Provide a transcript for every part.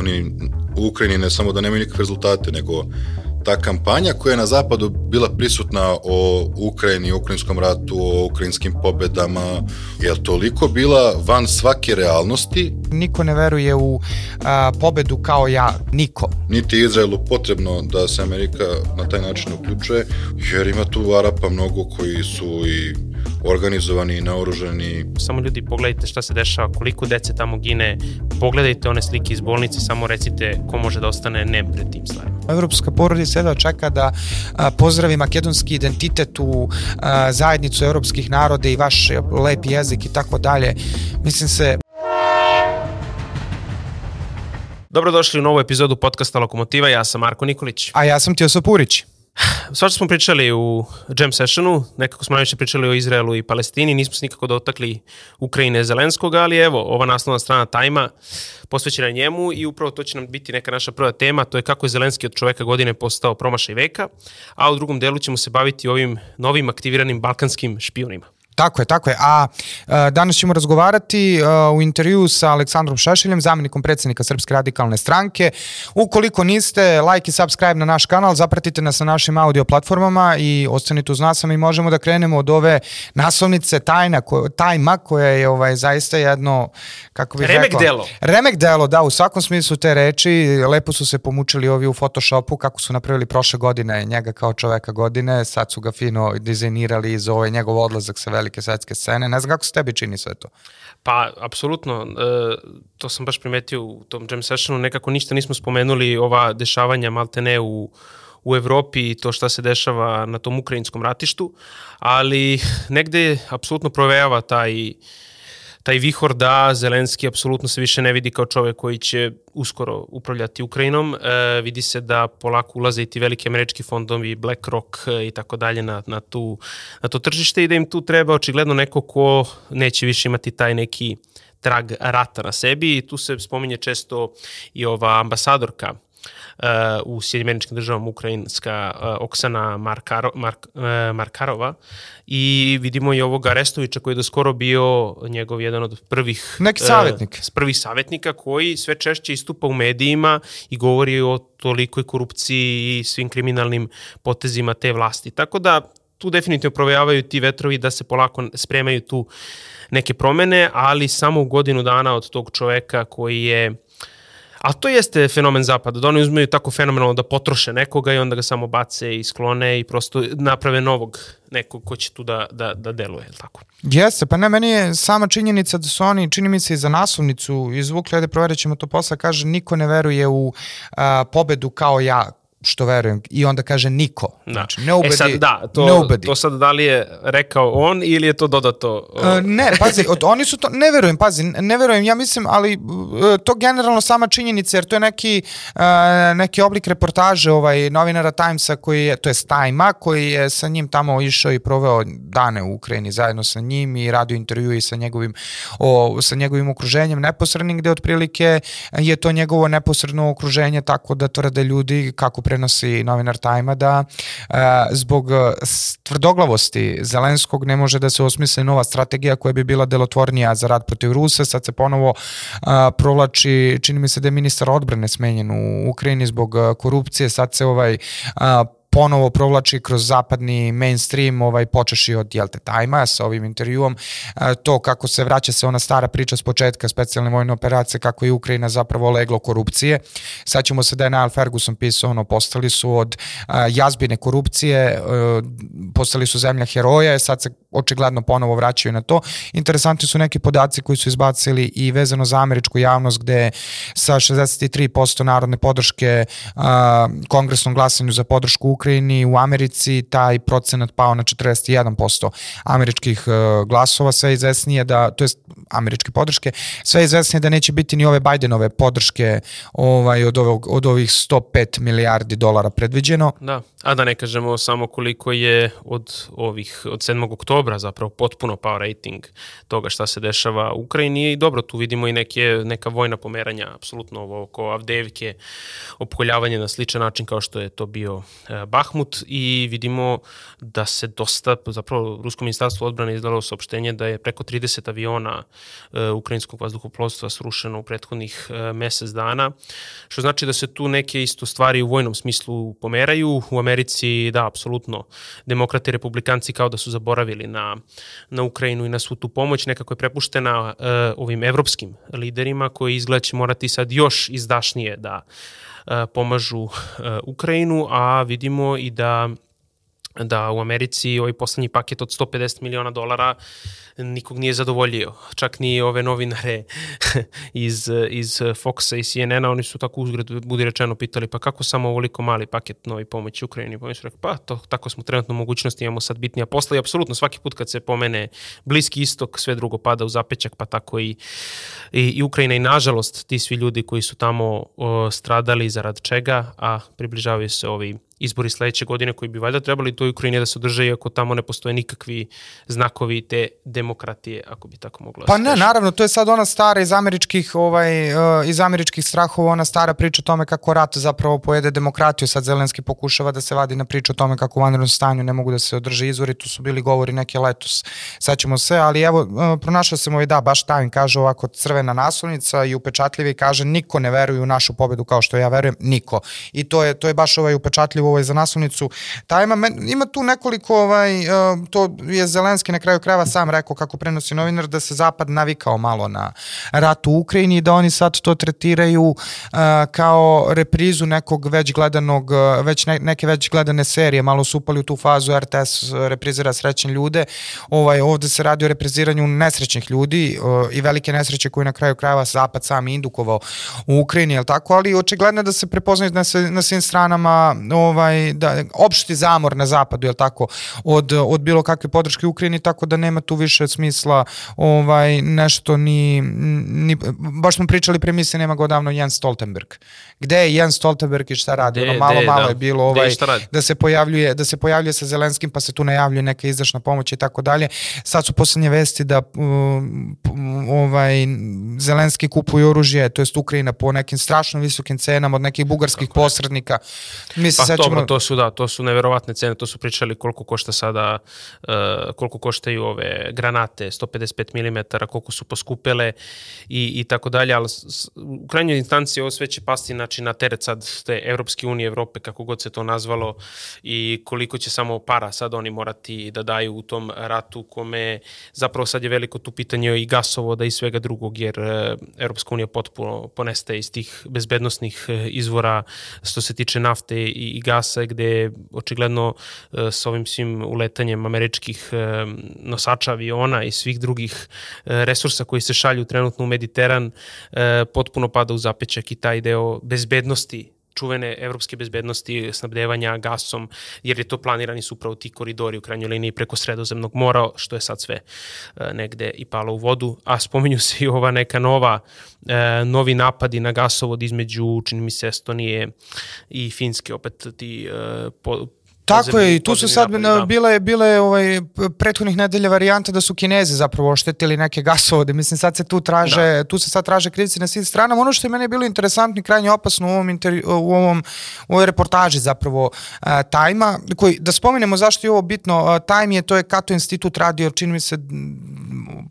oni u Ukrajini ne samo da nemaju nikakve rezultate, nego ta kampanja koja je na zapadu bila prisutna o Ukrajini, ukrajinskom ratu, o ukrajinskim pobedama, je toliko bila van svake realnosti? Niko ne veruje u a, pobedu kao ja, niko. Niti Izraelu potrebno da se Amerika na taj način uključuje, jer ima tu Arapa mnogo koji su i organizovani i naoružani. Samo ljudi pogledajte šta se dešava, koliko dece tamo gine, pogledajte one slike iz bolnice, samo recite ko može da ostane nem pred tim stvarima. Evropska porodica jedva čeka da a, pozdravi makedonski identitet u a, zajednicu evropskih naroda i vaš lep jezik i tako dalje. Mislim se Dobrodošli u novu epizodu podcasta Lokomotiva, ja sam Marko Nikolić. A ja sam Tioso Purić. Svašta smo pričali u jam sessionu, nekako smo najviše pričali o Izraelu i Palestini, nismo se nikako dotakli Ukrajine Zelenskog, ali evo, ova naslovna strana Tajma posvećena njemu i upravo to će nam biti neka naša prva tema, to je kako je Zelenski od čoveka godine postao promašaj veka, a u drugom delu ćemo se baviti ovim novim aktiviranim balkanskim špionima. Tako je, tako je. A, a danas ćemo razgovarati a, u intervju sa Aleksandrom Šešeljem, zamenikom predsednika Srpske radikalne stranke. Ukoliko niste, like i subscribe na naš kanal, zapratite nas na našim audio platformama i ostanite uz nas, a mi možemo da krenemo od ove naslovnice tajna, ko, tajma koja je ovaj, zaista jedno, kako bih Remek rekao... delo. Remek delo, da, u svakom smislu te reči. Lepo su se pomučili ovi u Photoshopu, kako su napravili prošle godine njega kao čoveka godine, sad su ga fino dizajnirali za ovaj njegov odlazak sa velike svetske scene. Ne znam kako se tebi čini sve to. Pa, apsolutno, e, to sam baš primetio u tom jam sessionu, nekako ništa nismo spomenuli ova dešavanja maltene u, u Evropi i to šta se dešava na tom ukrajinskom ratištu, ali negde apsolutno provejava taj taj vihor da Zelenski apsolutno se više ne vidi kao čovek koji će uskoro upravljati Ukrajinom. E, vidi se da polako ulaze i ti veliki američki fondovi, BlackRock e, i tako dalje na, na, tu, na to tržište i da im tu treba očigledno neko ko neće više imati taj neki trag rata na sebi i tu se spominje često i ova ambasadorka u Sjedinjeničkim državama ukrajinska uh, Oksana Markaro, Mark, uh, Markarova i vidimo i ovog Arestovića koji je do skoro bio njegov jedan od prvih neki savjetnik. Uh, prvih savjetnika koji sve češće istupa u medijima i govori o tolikoj korupciji i svim kriminalnim potezima te vlasti. Tako da tu definitivno provejavaju ti vetrovi da se polako spremaju tu neke promene, ali samo u godinu dana od tog čoveka koji je A to jeste fenomen zapada, da oni uzmeju tako fenomenalno da potroše nekoga i onda ga samo bace i sklone i prosto naprave novog nekog ko će tu da, da, da deluje, je tako? Jeste, pa ne, meni je sama činjenica da su oni, čini mi se i za naslovnicu izvukli, ajde proverit ćemo to posle, kaže niko ne veruje u a, pobedu kao ja, što verujem. I onda kaže niko. Da. Znači, nobody, e sad, da, to, nobody. to sad da li je rekao on ili je to dodato? Uh, ne, pazi, od, oni su to, ne verujem, pazi, ne verujem, ja mislim, ali uh, to generalno sama činjenica, jer to je neki, uh, neki oblik reportaže ovaj, novinara Timesa koji je, to je Stajma, koji je sa njim tamo išao i proveo dane u Ukrajini zajedno sa njim i radio intervju i sa njegovim, o, sa njegovim okruženjem neposrednim, gde otprilike je to njegovo neposredno okruženje, tako da tvrde ljudi kako prenosi novinar Tajma da e, zbog e, tvrdoglavosti Zelenskog ne može da se osmisli nova strategija koja bi bila delotvornija za rad protiv Rusa. Sad se ponovo a, provlači, čini mi se da je ministar odbrane smenjen u Ukrajini zbog korupcije. Sad se ovaj ponovo provlači kroz zapadni mainstream, ovaj, počeši od Jelte Tajma sa ovim intervjuom, to kako se vraća se ona stara priča s početka specijalne vojne operacije, kako je Ukrajina zapravo leglo korupcije. Sad ćemo se da je Niall Ferguson pisao, ono, postali su od jazbine korupcije, postali su zemlja heroja, sad se očigledno ponovo vraćaju na to. Interesantni su neki podaci koji su izbacili i vezano za američku javnost, gde sa 63% narodne podrške kongresnom glasanju za podršku Ukrajini, u Americi taj procenat pao na 41% američkih uh, glasova, sve izvesnije da, to jest američke podrške, sve izvesnije da neće biti ni ove Bidenove podrške ovaj, od, ovog, od ovih 105 milijardi dolara predviđeno. Da, a da ne kažemo samo koliko je od ovih, od 7. oktobra zapravo potpuno pao rating toga šta se dešava u Ukrajini i dobro, tu vidimo i neke, neka vojna pomeranja, apsolutno ovo oko Avdevike, opkoljavanje na sličan način kao što je to bio Bahmut i vidimo da se dosta, zapravo Rusko ministarstvo odbrane izdalo saopštenje da je preko 30 aviona e, ukrajinskog vazduhoplovstva srušeno u prethodnih e, mesec dana, što znači da se tu neke isto stvari u vojnom smislu pomeraju. U Americi, da, apsolutno, demokrati i republikanci kao da su zaboravili na, na Ukrajinu i na svu tu pomoć, nekako je prepuštena e, ovim evropskim liderima koji izgleda će morati sad još izdašnije da pomažu e, Ukrajinu, a vidimo i da da u Americi ovaj poslednji paket od 150 miliona dolara nikog nije zadovoljio. Čak ni ove novinare iz, iz Foxa i CNN-a, oni su tako uzgred, budi rečeno, pitali pa kako samo ovoliko mali paket novi pomoći Ukrajini? Pa su rekli, pa to, tako smo trenutno mogućnosti, imamo sad bitnija posla i apsolutno svaki put kad se pomene Bliski istok, sve drugo pada u zapećak, pa tako i, i, i Ukrajina i nažalost ti svi ljudi koji su tamo o, stradali zarad čega, a približavaju se ovi izbori sledeće godine koji bi valjda trebali to Ukrajini da se održe iako tamo ne postoje nikakvi znakovi te demokratije, ako bi tako moglo. Pa ne, naravno, to je sad ona stara iz američkih, ovaj, uh, iz američkih strahova, ona stara priča o tome kako rat zapravo pojede demokratiju. Sad Zelenski pokušava da se vadi na priču o tome kako u vanrednom stanju ne mogu da se održe izvori, tu su bili govori neke letos. Sad ćemo sve, ali evo, uh, pronašao sam ovaj, da, baš tajn, kaže ovako crvena naslovnica i upečatljivi kaže niko ne veruje u našu pobedu kao što ja verujem, niko. I to je, to je baš ovaj upečatljivo ovaj, za naslovnicu Tajma. Ima tu nekoliko, ovaj, uh, to je Zelenski na kraju krajeva sam rekao kako prenosi novinar, da se Zapad navikao malo na rat u Ukrajini i da oni sad to tretiraju uh, kao reprizu nekog već gledanog, uh, već ne, neke već gledane serije, malo su upali u tu fazu, RTS reprizira srećne ljude, ovaj, ovde se radi o repriziranju nesrećnih ljudi uh, i velike nesreće koje na kraju krajeva Zapad sam indukovao u Ukrajini, je tako, ali očigledno da se prepoznaju na, na svim stranama ovaj, da, opšti zamor na zapadu, je tako, od, od bilo kakve podrške Ukrajini, tako da nema tu više smisla ovaj, nešto ni, ni baš smo pričali pre misle nema ga odavno Jens Stoltenberg. Gde je Jens Stoltenberg i šta radi? De, ono malo de, malo da. je bilo ovaj, da se pojavljuje da se pojavljuje sa Zelenskim pa se tu najavljuje neka izdašna pomoć i tako dalje. Sad su poslednje vesti da um, ovaj Zelenski kupuje oružje, to jest Ukrajina po nekim strašno visokim cenama od nekih bugarskih Kako posrednika. Mi se pa sećamo... dobro, to su da, to su neverovatne cene, to su pričali koliko košta sada uh, koliko koštaju ove granate 155 mm, koliko su poskupele i, i tako dalje, ali u krajnjoj instanciji ovo sve će pasti znači, na teret sad te Evropske unije, Evrope, kako god se to nazvalo i koliko će samo para sad oni morati da daju u tom ratu kome zapravo sad je veliko tu pitanje i gasovoda i svega drugog, jer e, Evropska unija potpuno ponestaje iz tih bezbednostnih e, izvora što se tiče nafte i, i gasa, gde očigledno e, s ovim svim uletanjem američkih nosača aviona i svih drugih resursa koji se šalju trenutno u Mediteran potpuno pada u zapećak i taj deo bezbednosti čuvene evropske bezbednosti snabdevanja gasom, jer je to planirani su upravo ti koridori u krajnjoj liniji preko sredozemnog mora, što je sad sve e, negde i palo u vodu, a spominju se i ova neka nova, e, novi napadi na gasovod između, čini mi se, Estonije i Finske, opet ti e, po, Tako je, i tu su sad napadi, da. bile, bile ovaj, prethodnih nedelja varijante da su Kinezi zapravo oštetili neke gasovode. Mislim, sad se tu traže, da. tu se sad traže krivci na svim stranama. Ono što je meni bilo interesantno i krajnje opasno u ovom, intervju, u ovom u ovoj reportaži zapravo uh, Tajma, koji, da spomenemo zašto je ovo bitno, uh, Time je, to je Kato institut radio, čini mi se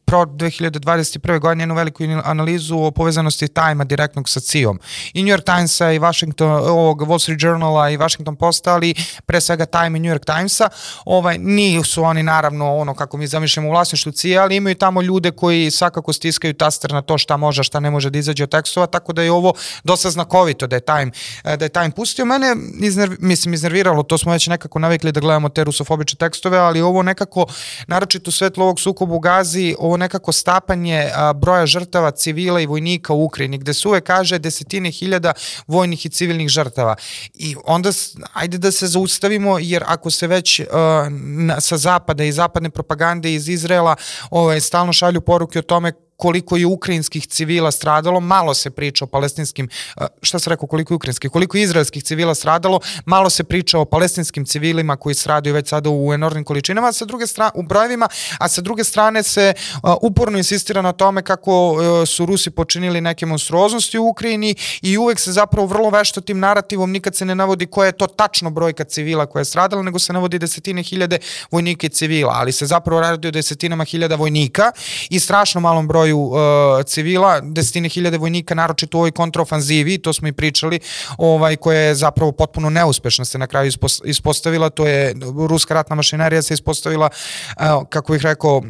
pro 2021. godine jednu veliku analizu o povezanosti Time-a direktnog sa CIA-om. I New York Timesa i Washington, ovog Wall Street Journala i Washington Posta, ali pre svega Time i New York Timesa, ovaj, nisu oni naravno ono kako mi zamišljamo u vlasništvu CIA, ali imaju tamo ljude koji svakako stiskaju taster na to šta može, šta ne može da izađe od tekstova, tako da je ovo dosta znakovito da je Time, da je Time pustio. Mene, iznerv, mislim, iznerviralo, to smo već nekako navikli da gledamo te rusofobične tekstove, ali ovo nekako, naročito svetlo ovog sukobu u Gazi, ovo nekako stapanje a, broja žrtava civila i vojnika u Ukrajini, gde se uvek kaže desetine hiljada vojnih i civilnih žrtava. I onda, ajde da se zaustavimo, jer ako se već a, na, sa zapada i zapadne propagande iz Izrela ovaj, stalno šalju poruke o tome koliko je ukrajinskih civila stradalo, malo se priča o palestinskim, uh, šta se rekao, koliko je ukrajinskih, koliko je izraelskih civila stradalo, malo se priča o palestinskim civilima koji stradaju već sada u enormnim količinama, a sa druge strane, u brojevima, a sa druge strane se uh, uporno insistira na tome kako uh, su Rusi počinili neke monstruoznosti u Ukrajini i uvek se zapravo vrlo vešto tim narativom nikad se ne navodi koja je to tačno brojka civila koja je stradala, nego se navodi desetine hiljade vojnika civila, ali se zapravo radi o desetinama hiljada vojnika i strašno malom broju uh, civila, desetine hiljade vojnika, naročito u ovoj kontraofanzivi, to smo i pričali, ovaj, koja je zapravo potpuno neuspešna se na kraju ispostavila, to je ruska ratna mašinerija se ispostavila, uh, kako bih rekao, uh,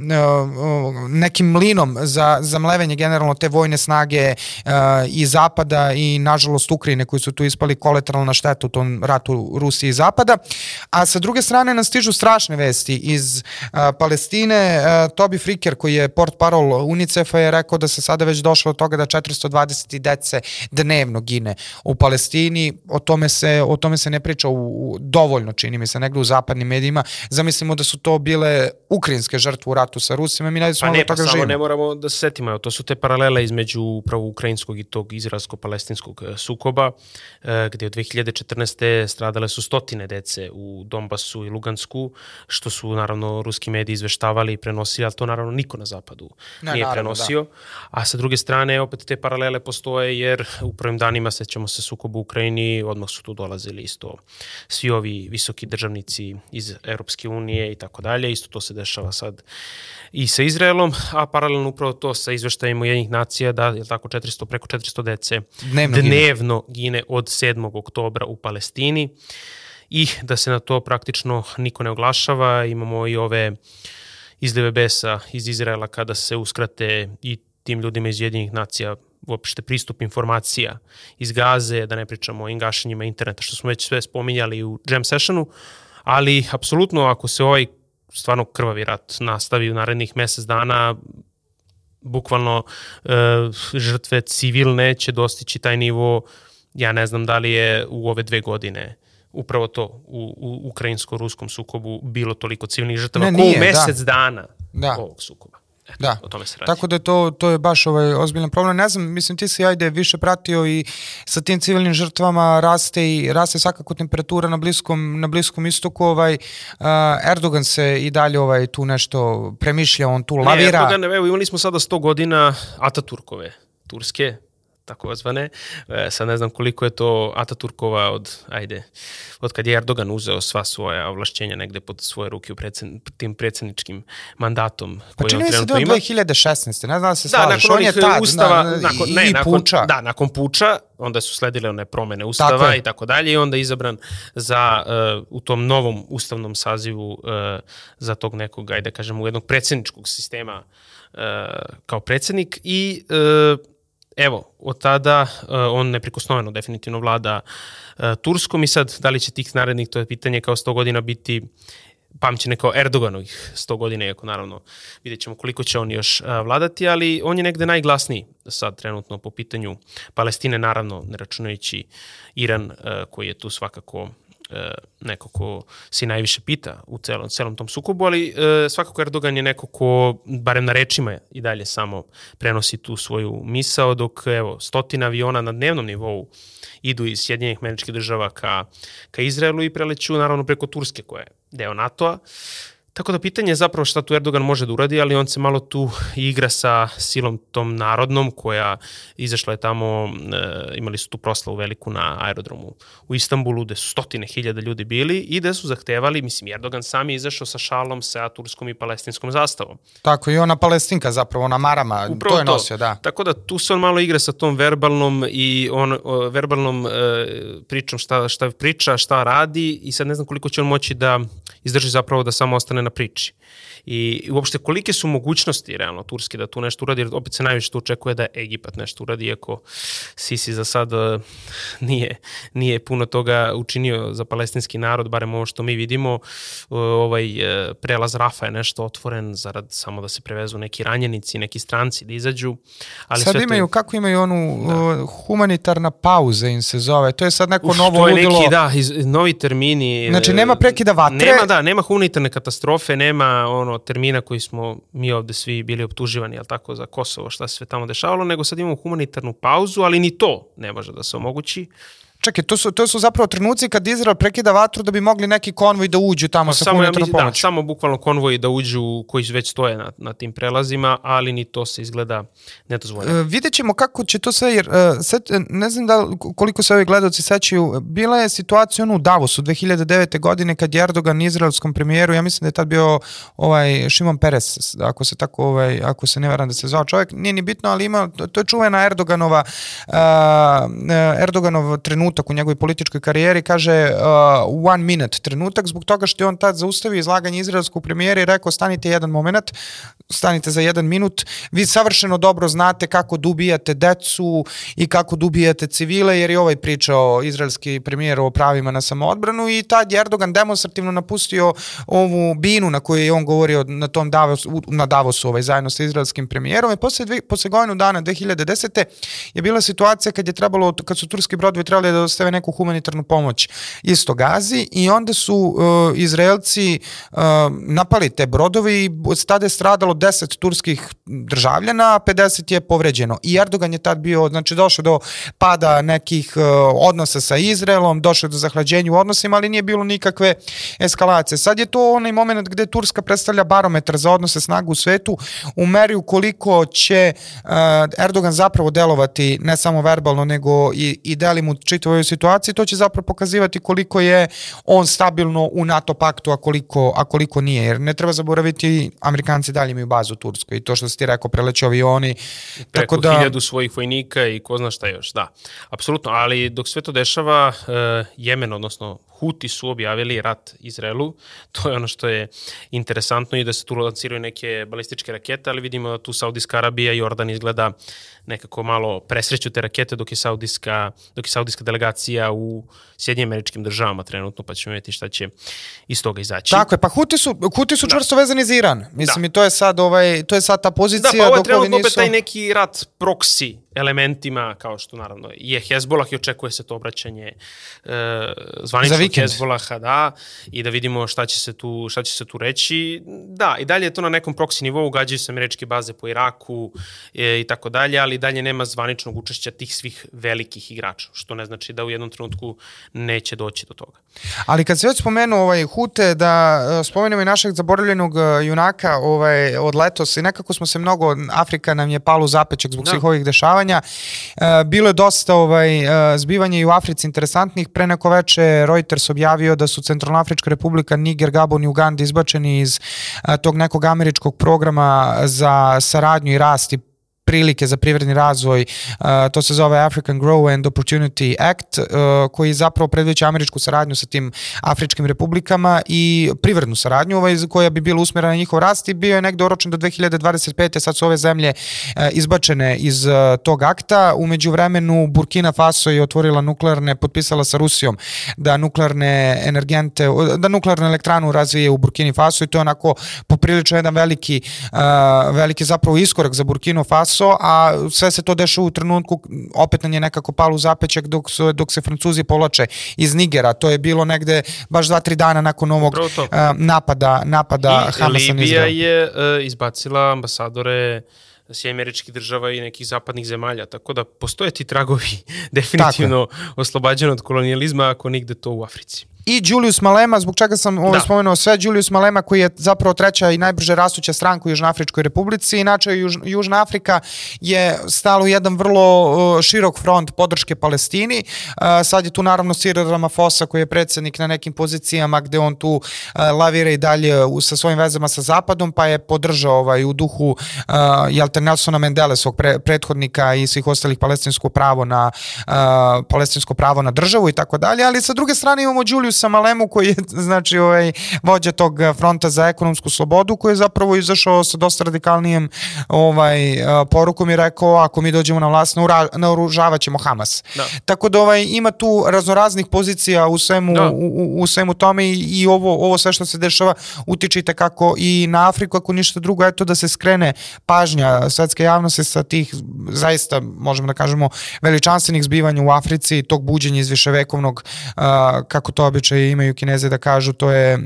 nekim mlinom za, za mlevenje generalno te vojne snage uh, i Zapada i nažalost Ukrajine koji su tu ispali kolateralna šteta u tom ratu Rusije i Zapada. A sa druge strane nam stižu strašne vesti iz uh, Palestine. Uh, Toby Fricker koji je port parol UNICEF-a je rekao da se sada već došlo od toga da 420 dece dnevno gine u Palestini. O tome se, o tome se ne priča u, u, dovoljno, čini mi se, negde u zapadnim medijima. Zamislimo da su to bile ukrajinske žrtve u ratu sa Rusima. Mi pa ne, pa toga samo živimo. ne moramo da se setimo. To su te paralele između upravo ukrajinskog i tog izraelsko-palestinskog e, sukoba, e, gde od 2014. stradale su stotine dece u Donbasu i Lugansku, što su naravno ruski mediji izveštavali i prenosili, ali to naravno niko na zapadu ne, nije naravno, prenosio. Da. A sa druge strane, opet te paralele postoje, jer u prvim danima sećamo se sukobu u Ukrajini, odmah su tu dolazili isto svi ovi visoki državnici iz Europske unije i tako dalje. Isto to se dešava sad i sa Izraelom, a paralelno upravo to sa izveštajima jednih nacija da je tako 400 preko 400 dece dnevno, dnevno gine. gine od 7. oktobra u Palestini i da se na to praktično niko ne oglašava. Imamo i ove izlive besa iz Izraela kada se uskrate i tim ljudima iz jedinih nacija uopšte pristup informacija iz Gaze, da ne pričamo o ingašenjima interneta, što smo već sve spominjali u jam sessionu, ali apsolutno ako se ovaj stvarno krvavi rat nastavi u narednih mesec dana, bukvalno e, žrtve civilne će dostići taj nivo, ja ne znam da li je u ove dve godine upravo to u, u ukrajinsko-ruskom sukobu bilo toliko civilnih žrtava ne, ko u mesec da. dana da. ovog sukoba. Eto, da. O tome se radi. Tako da to, to je baš ovaj ozbiljan problem. Ne znam, mislim ti si ajde više pratio i sa tim civilnim žrtvama raste i raste svakako temperatura na bliskom na bliskom istoku, ovaj uh, Erdogan se i dalje ovaj tu nešto premišlja, on tu lavira. Ne, Erdogan, evo imali smo sada 100 godina Ataturkove Turske, tako zvane. E, sad ne znam koliko je to Ataturkova od, ajde, od kad je Erdogan uzeo sva svoja ovlašćenja negde pod svoje ruke u predsen, tim predsedničkim mandatom pa koji on trenutno ima. Pa čini mi se da 2016. Ne znam da se da, slažeš. nakon on je tad, ustava, na, nakon, ne, i nakon, puča. Da, nakon puča, onda su sledile one promene ustava i tako dalje i onda je izabran za, uh, u tom novom ustavnom sazivu uh, za tog nekog, ajde kažemo, jednog predsedničkog sistema uh, kao predsednik i uh, evo, od tada uh, on neprikosnoveno definitivno vlada uh, Turskom i sad da li će tih narednih, to je pitanje kao 100 godina biti pamćene kao Erdoganovih 100 godina, iako naravno vidjet ćemo koliko će on još uh, vladati, ali on je negde najglasniji sad trenutno po pitanju Palestine, naravno ne računajući Iran uh, koji je tu svakako neko ko se najviše pita u celom, celom tom sukobu, ali e, svakako Erdogan je neko ko, barem na rečima i dalje samo prenosi tu svoju misao, dok evo, stotina aviona na dnevnom nivou idu iz Sjedinjenih američkih država ka, ka Izraelu i preleću naravno preko Turske koja je deo NATO-a. Tako da pitanje je zapravo šta tu Erdogan može da uradi, ali on se malo tu igra sa silom tom narodnom koja izašla je tamo, e, imali su tu proslavu veliku na aerodromu u Istanbulu gde su stotine hiljada ljudi bili i gde su zahtevali, mislim Erdogan sam je izašao sa šalom sa turskom i palestinskom zastavom. Tako i ona palestinka zapravo, ona marama, Upravo to je nosio, da. Tako da tu se on malo igra sa tom verbalnom i on, o, verbalnom e, pričom šta, šta priča, šta radi i sad ne znam koliko će on moći da izdrži zapravo da samo ostane na priči i uopšte kolike su mogućnosti realno Turske da tu nešto uradi, jer opet se najviše tu očekuje da Egipat nešto uradi, iako Sisi za sad uh, nije, nije puno toga učinio za palestinski narod, barem ovo što mi vidimo, uh, ovaj uh, prelaz Rafa je nešto otvoren zarad samo da se prevezu neki ranjenici, neki stranci da izađu. Ali sad imaju, to... kako imaju onu da. humanitarna pauza im se zove, to je sad neko Uf, novo ludilo. To je neki, da, iz, novi termini. Znači nema prekida vatre. Nema, da, nema humanitarne katastrofe katastrofe, nema ono termina koji smo mi ovde svi bili optuživani, jel tako, za Kosovo, šta se sve tamo dešavalo, nego sad imamo humanitarnu pauzu, ali ni to ne može da se omogući. Čekaj, to su, to su zapravo trenuci kad Izrael prekida vatru da bi mogli neki konvoj da uđu tamo sa samo, ja mislim, da, samo bukvalno konvoji da uđu koji već stoje na, na tim prelazima, ali ni to se izgleda ne dozvoljava. E, vidjet ćemo kako će to sve, jer e, set, e, ne znam da li- koliko se ovi gledalci sećaju, bila je situacija ono u Davosu 2009. godine kad je Erdogan izraelskom premijeru, ja mislim da je tad bio ovaj Šimon Peres, ako se tako ovaj ako se ne varam da se zvao čovjek, nije ni bitno, ali ima to- to je čuvena Erdoganova uh, Erdoganov trenutak u njegovoj političkoj karijeri, kaže uh, one minute trenutak zbog toga što je on tad zaustavio izlaganje izraelskog premijera i rekao stanite jedan moment, stanite za jedan minut, vi savršeno dobro znate kako da ubijate decu i kako da ubijate civile, jer je ovaj pričao izraelski premijer o pravima na samoodbranu i tad je Erdogan demonstrativno napustio ovu binu na kojoj je on govorio na tom Davos, na Davosu ovaj, zajedno sa izraelskim premijerom i posle, posle godinu dana 2010. je bila situacija kad je trebalo, kad su turski brodovi trebali da dostave neku humanitarnu pomoć isto Gazi i onda su uh, Izraelci uh, napali te brodovi i od tada je stradalo 10 turskih državljana, a 50 je povređeno. I Erdogan je tad bio, znači došao do pada nekih uh, odnosa sa Izraelom, došao do zahlađenja u odnosima, ali nije bilo nikakve eskalacije. Sad je to onaj moment gde Turska predstavlja barometar za odnose snagu u svetu u meri u koliko će uh, Erdogan zapravo delovati ne samo verbalno nego i, i delimo u čitavoj situaciji, to će zapravo pokazivati koliko je on stabilno u NATO paktu, a koliko, a koliko nije. Jer ne treba zaboraviti, Amerikanci dalje imaju bazu u Turskoj i to što si ti rekao, preleće avioni. preko tako da, hiljadu svojih vojnika i ko zna šta još, da. Apsolutno, ali dok sve to dešava, uh, Jemen, odnosno Huti su objavili rat Izraelu, to je ono što je interesantno i da se tu lanciraju neke balističke rakete, ali vidimo da tu Saudijska Arabija i Jordan izgleda nekako malo presreću te rakete dok je Saudijska, dok je Saudijska delegacija u Sjedinjim američkim državama trenutno, pa ćemo vidjeti šta će iz toga izaći. Tako je, pa Huti su, Huti su čvrsto vezani za Iran. Mislim, Da. i to je sad, ovaj, to je sad ta Da, pozicija pa ovo je dok trenutno opet nisu... taj neki rat proksi elementima, kao što naravno je Hezbolah i očekuje se to obraćanje e, zvaničnog. Hezbolaha, da, i da vidimo šta će, se tu, šta će se tu reći. Da, i dalje je to na nekom proksi nivou, gađaju se američke baze po Iraku e, i tako dalje, ali dalje nema zvaničnog učešća tih svih velikih igrača, što ne znači da u jednom trenutku neće doći do toga. Ali kad se već spomenu ovaj Hute, da e, spomenemo i našeg zaboravljenog e, junaka ovaj, od letos i nekako smo se mnogo, Afrika nam je palo u zapečak zbog Da. svih ovih dešavanja. E, bilo je dosta ovaj, e, zbivanja i u Africi interesantnih. Pre neko veče Reuters objavio da su Centralnoafrička republika, Niger, Gabon i Uganda izbačeni iz e, tog nekog američkog programa za saradnju i rast i prilike za privredni razvoj, to se zove African Grow and Opportunity Act, koji zapravo predviđa američku saradnju sa tim afričkim republikama i privrednu saradnju ovaj, koja bi bila usmjerena na njihov rast i bio je negde oročen do 2025. Sad su ove zemlje izbačene iz tog akta. Umeđu vremenu Burkina Faso je otvorila nuklearne, potpisala sa Rusijom da nuklearne energente, da nuklearnu elektranu razvije u Burkini Faso i to je onako poprilično jedan veliki, veliki zapravo iskorak za Burkino Faso, a sve se to dešava u trenutku, opet nam je nekako palo u zapećak dok, su, dok se Francuzi povlače iz Nigera. To je bilo negde baš dva, tri dana nakon ovog uh, napada, napada I Hamasa na Libija Izrael. je e, izbacila ambasadore Sjedinjenih američkih država i nekih zapadnih zemalja, tako da postoje ti tragovi definitivno oslobađeno od kolonijalizma, ako nigde to u Africi. I Julius Malema, zbog čega sam ovo Da. spomenuo sve, Julius Malema koji je zapravo treća i najbrže rastuća stranka u Južnoafričkoj republici. Inače, Juž, Južna Afrika je stala u jedan vrlo uh, širok front podrške Palestini. Uh, sad je tu naravno Cyril Ramaphosa koji je predsednik na nekim pozicijama gde on tu uh, lavira i dalje u, sa svojim vezama sa Zapadom, pa je podržao ovaj, u duhu uh, jel te Nelsona Mendele, svog pre, prethodnika i svih ostalih palestinsko pravo na uh, palestinsko pravo na državu i tako dalje, ali sa druge strane imamo Juliusa Malemu koji je znači ovaj vođa tog eh, fronta za ekonomsku slobodu koji je zapravo izašao sa dosta radikalnijem ovaj eh, porukom i rekao ako mi dođemo na vlast naoružavaćemo Hamas. Da. Tako da ovaj ima tu raznoraznih pozicija u svemu Da. u, u, svemu tome i, i ovo ovo sve što se dešava utiče kako i na Afriku ako ništa drugo eto da se skrene pažnja svetske javnosti sa tih zaista možemo da kažemo veličanstvenih zbivanja u Africi tog buđenja iz viševekovnog uh, kako to običaj imaju kineze da kažu to je uh,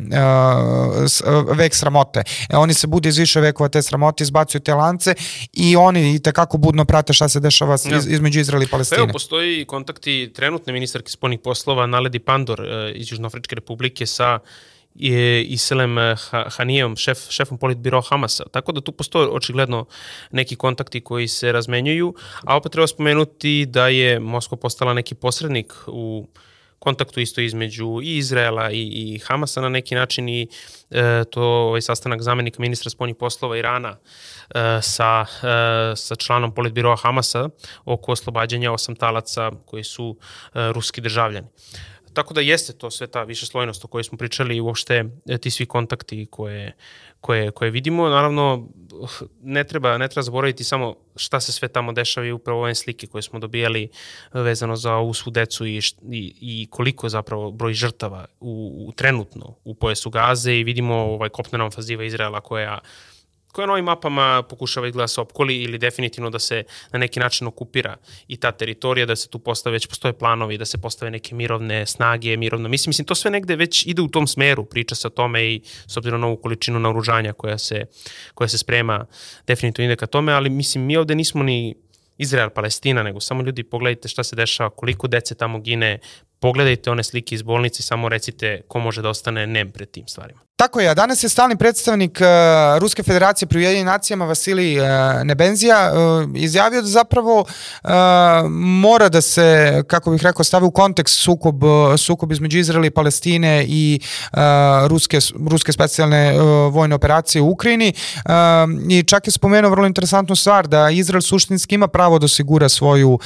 uh, vek sramote. E, oni se bude iz više vekova te sramote, izbacuju te lance i oni i tekako budno prate šta se dešava Ja. iz, između Izraela i Pa Palestine. evo, postoji kontakti trenutne ministarke spoljnih poslova Naledi Pandor e, iz Južnoafričke republike sa je Iselem Ha- Hanijom, šef, šefom politbiro Hamasa. Tako da tu postoje očigledno neki kontakti koji se razmenjuju, a opet treba spomenuti da je Moskva postala neki posrednik u kontaktu isto između i Izraela i, i Hamasa na neki način i e, to ovaj sastanak zamenika ministra spoljnih poslova Irana e, sa, e, sa članom politbiroa Hamasa oko oslobađanja osam talaca koji su e, ruski državljani. Tako da jeste to sve ta višeslojnost o kojoj smo pričali i uopšte e, ti svi kontakti koje, koje, koje vidimo. Naravno, ne treba, ne treba zaboraviti samo šta se sve tamo dešava i upravo ove slike koje smo dobijali vezano za ovu svu decu i, i, i koliko zapravo broj žrtava u, u trenutno u pojasu Gaze i vidimo ovaj kopnena ofanziva Izraela koja koja na ovim mapama pokušava izgleda se opkoli ili definitivno da se na neki način okupira i ta teritorija, da se tu postave, već postoje planovi, da se postave neke mirovne snage, mirovno, mislim, mislim, to sve negde već ide u tom smeru, priča se o tome i s obzirom na ovu količinu naoružanja koja se, koja se sprema, definitivno ide ka tome, ali mislim, mi ovde nismo ni Izrael, Palestina, nego samo ljudi pogledajte šta se dešava, koliko dece tamo gine, pogledajte one slike iz bolnice i samo recite ko može da ostane nem pred tim stvarima. Tako je, danas je stalni predstavnik uh, Ruske federacije pri Ujedinim nacijama Vasilij uh, Nebenzija uh, izjavio da zapravo mora da se, kako bih rekao, stavi u kontekst sukob, sukob između Izraela i Palestine i ruske, ruske specijalne vojne operacije u Ukrajini. I čak je spomenuo vrlo interesantnu stvar da Izrael suštinski ima pravo da osigura svoju,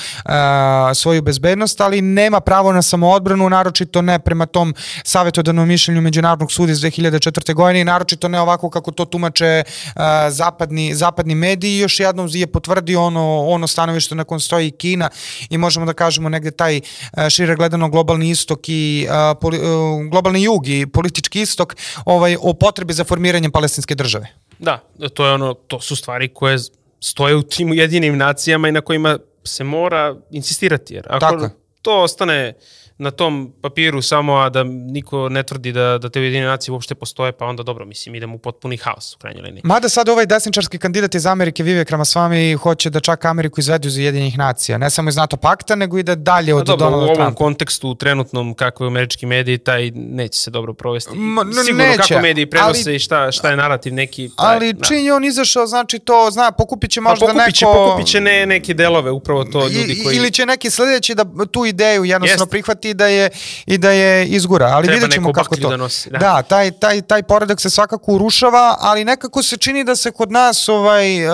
svoju bezbednost, ali nema pravo na samoodbranu, naročito ne prema tom savjetodavnom mišljenju Međunarodnog suda iz 2004. godine i naročito ne ovako kako to tumače uh, zapadni, zapadni mediji i još jednom je potvrdio ono, ono stanovište na kojem stoji Kina i možemo da kažemo negde taj uh, šire gledano globalni istok i uh, poli, uh, globalni jug i politički istok ovaj, o potrebi za formiranjem palestinske države. Da, to je ono, to su stvari koje stoje u tim jedinim nacijama i na kojima se mora insistirati, jer ako Tako to ostane na tom papiru samo, a da niko ne tvrdi da, da te ujedine nacije uopšte postoje, pa onda dobro, mislim, idemo u potpuni haos u krajnjoj liniji. Mada sad ovaj desničarski kandidat iz Amerike, Vivek Ramaswamy, hoće da čak Ameriku izvedu iz Jedinih nacija. Ne samo iz NATO pakta, nego i da dalje Pa od dobro, u Donalda ovom Trumpa. kontekstu trenutnom kakve je američki mediji, taj neće se dobro provesti. Ma, n- Sigurno neće, kako mediji prenose ali- i šta, šta je narativ neki. taj, Ali da. čim je on izašao, znači to, zna, pokupit će Pa možda pokupit će, neko... pokupit će ne, neke delove, upravo to ljudi koji... Ili će neki sledeći da tu ideju jednostavno prihvati i da je, i da je izgura. Ali Treba vidjet ćemo neko kako to. da nosi, da. da taj, taj, taj poredak se svakako urušava, ali nekako se čini da se kod nas ovaj... Uh,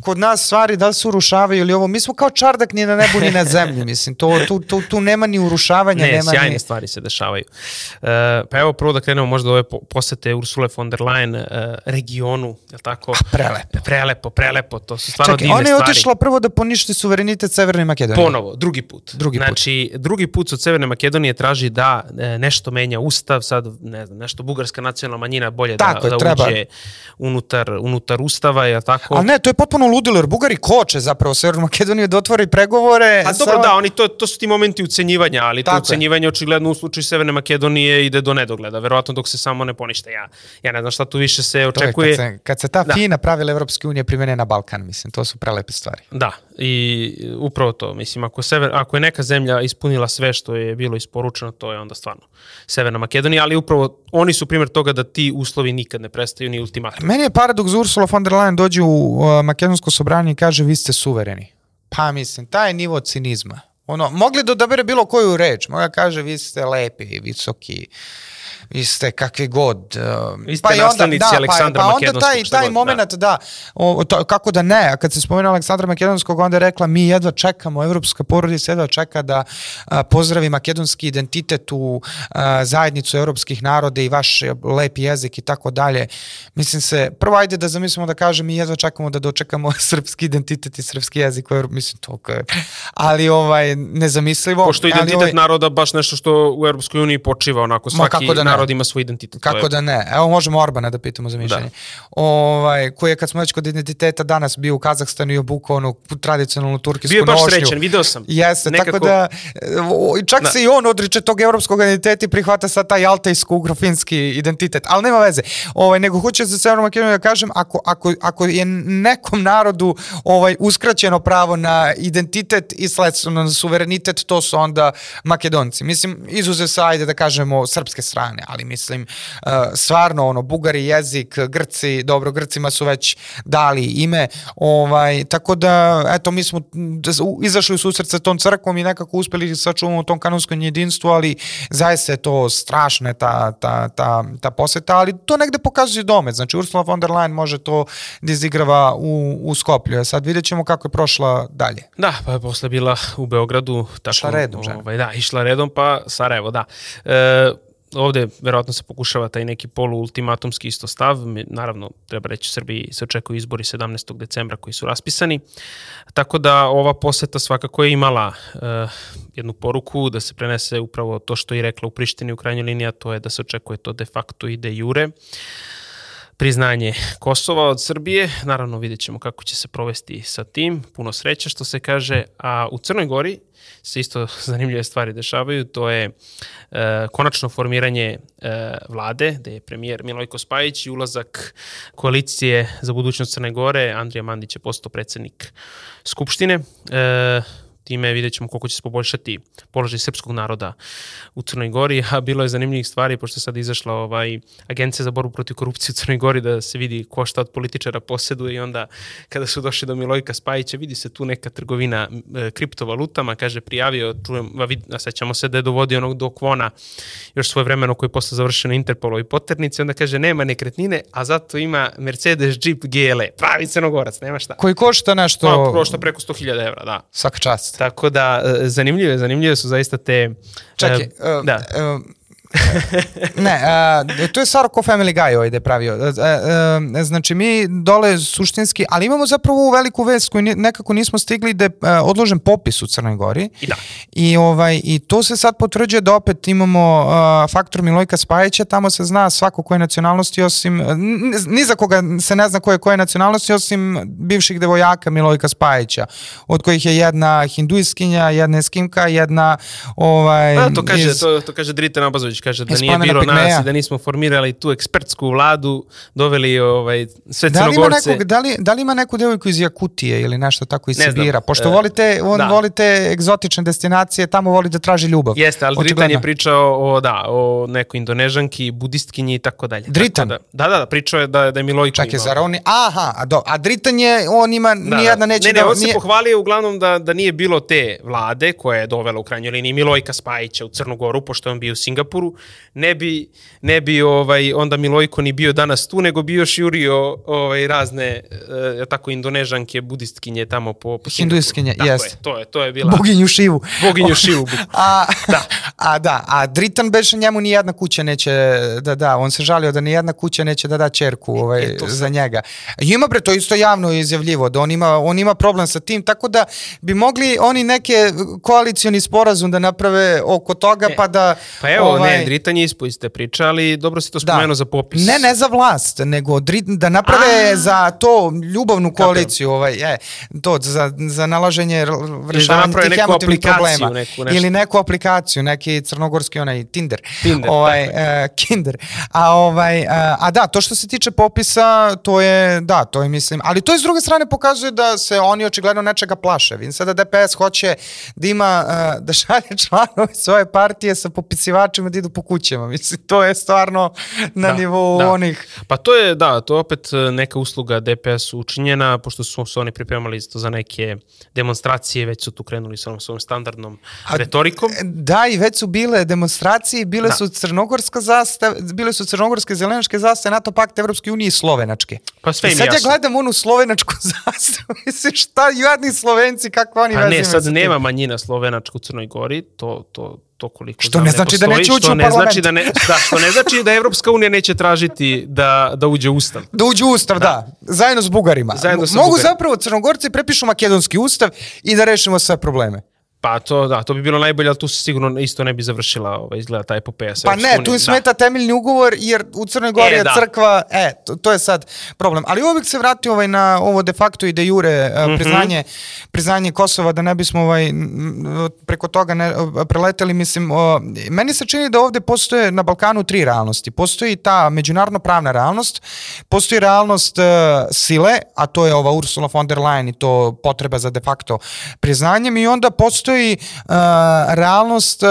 kod nas stvari da li se urušavaju ili ovo, mi smo kao čardak ni na nebu ni na zemlji, mislim, to, tu, tu, tu nema ni urušavanja, Ne, nema sjajne ni... stvari se dešavaju. Uh, pa evo prvo da krenemo možda ove po- posete Ursule von der Leyen uh, regionu, je li tako? prelepo. Prelepo, prelepo, to su stvarno Čekaj, divne ona je stvari. otišla prvo da poništi suverenitet Severne Makedonije. Ponovo, drugi put. Drugi put. znači, drugi put od Severne Makedonije traži da e, nešto menja ustav, sad ne znam, nešto bugarska nacionalna manjina bolje Tako da, je, da treba. uđe unutar, unutar ustava, je li tako? Ali ne, to je potpuno ludilo, jer Bugari koče zapravo Severnu Makedoniju da otvori pregovore. Pa sa- dobro, da, oni to, to su ti momenti ucenjivanja, ali to Tako je. ucenjivanje očigledno u slučaju Severne Makedonije ide do nedogleda, verovatno dok se samo ne ponište. Ja, ja ne znam šta tu više se To je očekuje. kad, se, kad se ta Da. fina pravila Evropske unije primene na Balkan, mislim, to su prelepe stvari. Da, i upravo to, mislim, ako, sever, ako je neka zemlja ispunila sve što je bilo isporučeno, to je onda stvarno Severna Makedonija, ali upravo oni su primjer toga da ti uslovi nikad ne prestaju ni ultimatum. Meni je paradoks da Ursula von der Leyen dođe u uh, makedonsko sobranje i kaže vi ste suvereni. Pa mislim, taj nivo cinizma. Ono, mogli da odabere bilo koju reč. Moja kaže vi ste lepi, visoki, vi ste kakvi god. uh, Vi ste nastavnici Aleksandra pa, pa onda taj, taj god, moment, da, o, to, kako da ne, a kad se spomenuo Aleksandra Makedonskog, onda je rekla mi jedva čekamo, evropska porodica jedva čeka da a, pozdravi makedonski identitet u a, zajednicu evropskih naroda i vaš e, lepi jezik i tako dalje. Mislim se, prvo ajde da zamislimo da kažem mi jedva čekamo da dočekamo srpski identitet i srpski jezik u Evropi, mislim to je, ali ovaj, nezamislivo. Pošto je ali, identitet ovaj, naroda baš nešto što u Europskoj uniji počiva onako Ma, svaki kako da ne, narod ima svoj identitet. Kako je- da ne? Evo možemo Orbana da pitamo za mišljenje. Ovaj, koji je kad smo već kod identiteta danas bio u Kazahstanu i obukao onu tradicionalnu turkijsku Bio je baš nošnju. srećan, video sam. Jeste, Nekako- tako da čak Da. se i on odriče tog evropskog identiteta i prihvata sad taj altejsko-ugrofinski identitet, ali nema veze. Ovaj, nego hoću za Severnu Makedoniju da kažem, ako, ako, ako je nekom narodu ovaj, uskraćeno pravo na identitet i sledstvo na suverenitet, to su onda Makedonci. Mislim, izuzev sa, ajde da kažemo, srpske strane, ali mislim, uh, stvarno, ono, Bugari, jezik, Grci, dobro, Grcima su već dali ime, ovaj, tako da, eto, mi smo izašli u susret sa tom crkvom i nekako uspeli sačuvamo tom kanonskom jedinstvu, ali zaista je to strašna je ta, ta, ta, ta poseta, ali to negde pokazuje domet, znači Ursula von der Leyen može to da izigrava u, u Skoplju, a sad vidjet ćemo kako je prošla dalje. Da, pa je posle bila u Beogradu. Tako, Išla redom, žena. Ovaj, da, išla redom, pa Sarajevo, da. E, ovde verovatno se pokušava taj neki poluultimatumski isto stav. Naravno, treba reći, Srbiji se očekuju izbori 17. decembra koji su raspisani. Tako da ova poseta svakako je imala e, jednu poruku da se prenese upravo to što je rekla u Prištini u krajnjoj liniji, to je da se očekuje to de facto i de jure priznanje Kosova od Srbije. Naravno vidjet ćemo kako će se provesti sa tim. Puno sreće što se kaže. A u Crnoj Gori se isto zanimljive stvari dešavaju. To je e, konačno formiranje e, vlade, gde je premijer Milojko Spajić i ulazak koalicije za budućnost Crne Gore. Andrija Mandić je postao predsednik Skupštine. E, time vidjet ćemo koliko će se poboljšati položaj srpskog naroda u Crnoj Gori, a bilo je zanimljivih stvari, pošto je sad izašla ovaj, agencija za borbu protiv korupcije u Crnoj Gori, da se vidi ko šta od političara poseduje i onda kada su došli do Milojka Spajića, vidi se tu neka trgovina e, kriptovalutama, kaže prijavio, čujem, a, vid, a sećamo se da je dovodio onog do Kvona još svoje vremeno koji je posle završio na Interpolovoj poternici, onda kaže nema nekretnine, a zato ima Mercedes Jeep GLE, pravi crnogorac, nema šta. Koji košta nešto... Pa, košta preko 100.000 evra, da. Svaka čast. Tako da, e, zanimljive, zanimljive su zaista te... Čekaj, e, uh, da. uh, ne, uh, to je stvarno ko Family Guy ovaj da je pravio. Uh, uh, znači mi dole suštinski, ali imamo zapravo ovu veliku vest koju nekako nismo stigli da je odložen popis u Crnoj Gori. I da. I, ovaj, I to se sad potvrđuje da opet imamo uh, faktor Milojka Spajića, tamo se zna svako koje nacionalnosti osim, n- ni za koga se ne zna koje koje nacionalnosti osim bivših devojaka Milojka Spajića, od kojih je jedna hinduiskinja, jedna eskimka, jedna ovaj, Pa, to kaže, iz- to, to kaže Drita Nabazović, kaže da nije bilo nas i da nismo formirali tu ekspertsku vladu, doveli ovaj, sve Da crnogorce. nekog, da, li, da li ima neku devojku iz Jakutije ili nešto tako iz Ne znam. Sibira? Pošto E, volite, on da. volite egzotične destinacije, tamo voli da traži ljubav. Jeste, ali Dritan Očigledno. je pričao o, da, o nekoj indonežanki, budistkinji i tako dalje. Dritan? Tako Da, da, da, pričao je da, da je Milojko Čekaj, imao. zar on... Aha, a, do, a Dritan je, on ima, Da, nijedna da. neće ne, ne, da... on se nije- pohvalio uglavnom da, da nije bilo te vlade koja je dovela u krajnjoj liniji Milojka Spajića u Crnu Goru, pošto je on bio u Singapuru, ne bi, ne bi ovaj, onda Milojko ni bio danas tu, nego bi još jurio ovaj, razne e, tako indonežanke, budistkinje tamo po, po. Hinduistkinje, Tako jeste. je, to je, to je bila Boginju Šivu. boginju Šivu. A, da. a da, a Dritan beše njemu ni jedna kuća neće da da, on se žalio da ni jedna kuća neće da da ćerku ovaj, E, to za njega. Ima bre, to isto javno izjavljivo, da on ima, on ima problem sa tim, tako da bi mogli oni neke koalicioni sporazum da naprave oko toga, E, pa da... Pa evo, ovaj, ne, Dritan je ispo iz te priče, ali dobro si to spomenuo za popis. Ne, ne za vlast, nego dri- da naprave A. za to ljubavnu koaliciju, ovaj, je, to, za, za nalaženje r- rešavanje naprave tih neku emotivnih problema. neku nešto. Ili neku aplikaciju, neki crnogorski onaj Tinder. Tinder, ovaj, e, Kinder. A, ovaj, e, a da, to što se tiče popisa, to je, da, to je mislim, ali to je s druge strane pokazuje da se oni očigledno nečega plaše. Vidim sada DPS hoće da ima, e, da šalje članove svoje partije sa popisivačima da idu po kućama. Mislim, to je stvarno na Da, nivou da. onih Pa to je, da, to je opet e, neka usluga DPS-u učinjena, pošto su se oni pripremali isto za neke demonstracije, već su tu krenuli sa onom svojom standardnom A- retorikom. Da, i već su bile demonstracije, bile Da. su crnogorska zastava, bile su crnogorske zelenačke zastave, NATO pakt Evropske unije i slovenačke. Pa sve I sad jasno. ja gledam onu slovenačku zastavu, mislim šta jadni Slovenci, kakve oni A veze ne, sad nema manjina slovenačka u Crnoj Gori, to, to, to koliko Što znam ne znači da postoji, neće ući u ne parlament. znači da, ne, da, što ne znači da Evropska unija neće tražiti da, da uđe u ustav. Da uđu u ustav, da. Zajedno s Bugarima. Zajedno sa Mogu Bugarima. zapravo Crnogorci prepišu makedonski ustav i da rešimo sve probleme. Pa to, da, to bi bilo najbolje, ali tu se sigurno isto ne bi završila ovaj, izgleda ta epopeja. Pa ne, tu im smeta da. temeljni ugovor, jer u Crnoj Gori e, je da. crkva, e, to, to, je sad problem. Ali uvijek se vrati ovaj, na ovo de facto i de jure mm -hmm. priznanje, priznanje Kosova, da ne bismo ovaj, preko toga ne, preleteli, mislim, o, meni se čini da ovde postoje na Balkanu tri realnosti. Postoji ta međunarodno pravna realnost, postoji realnost uh, sile, a to je ova Ursula von der Leyen i to potreba za de facto priznanjem i onda postoji uh, realnost uh,